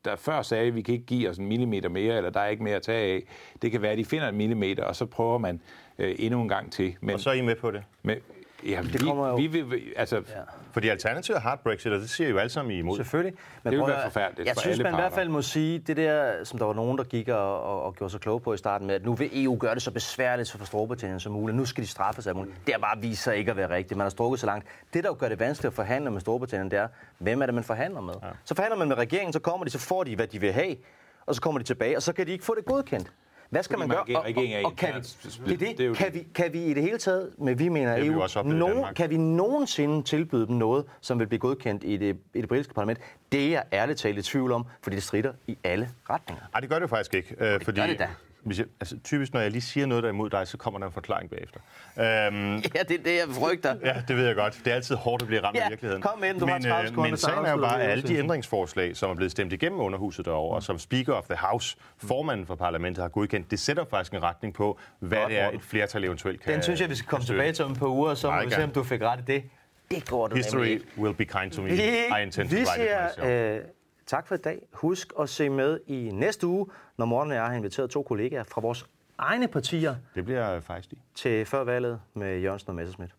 der før sagde, at vi kan ikke give os en millimeter mere, eller der er ikke mere at tage af, det kan være, at de finder en millimeter, og så prøver man øh, endnu en gang til. Men, Og så er I med på det. men ja, vi, kommer jo- vi vil, altså, ja. Fordi alternativet er hard Brexit, og det siger I jo alle sammen I imod. Selvfølgelig. Men Det vil være forfærdeligt Jeg for synes, man i hvert fald må sige, det der, som der var nogen, der gik og, og, og gjorde sig kloge på i starten med, at nu vil EU gøre det så besværligt for Storbritannien som muligt. Nu skal de straffes af muligt. Det har bare vist sig ikke at være rigtigt. Man har strukket så langt. Det, der jo gør det vanskeligt at forhandle med Storbritannien, det er, hvem er det, man forhandler med? Ja. Så forhandler man med regeringen, så kommer de, så får de, hvad de vil have, og så kommer de tilbage, og så kan de ikke få det godkendt. Hvad skal Fordi man gøre? er og, og kan, vi, det det, Det jo kan, vi, kan vi i det hele taget, men vi mener vi EU, også oplevet i nogen, kan vi nogensinde tilbyde dem noget, som vil blive godkendt i det, i det britiske parlament? Det er jeg ærligt talt i tvivl om, fordi det strider i alle retninger. Nej, det gør det faktisk ikke. Øh, fordi, gør det da. Hvis jeg, altså, typisk, når jeg lige siger noget, der er imod dig, så kommer der en forklaring bagefter. Øhm, (laughs) Ja, det er det, jeg frygter. Ja, det ved jeg godt. Det er altid hårdt at blive ramt Ja, af virkeligheden. kom den. Du har men, 30 øh, sekunder, men så sagen er jo bare, at alle de ændringsforslag, som er blevet stemt igennem under huset derovre, og som Speaker of the House, formanden for parlamentet, har godkendt, det sætter faktisk en retning på, hvad Godt, det er, et flertal eventuelt kan Den synes jeg, vi skal komme tilbage til om et par uger, så må vi se, om du fik ret i det. Det går du History nemlig. will be kind to me. Vi, I intend to write it myself. øh, tak for i dag. Husk at se med i næste uge, når Morten og jeg har inviteret to kollegaer fra vores egne partier Det bliver fejstigt. til før valget med Jørgensen og Messerschmidt.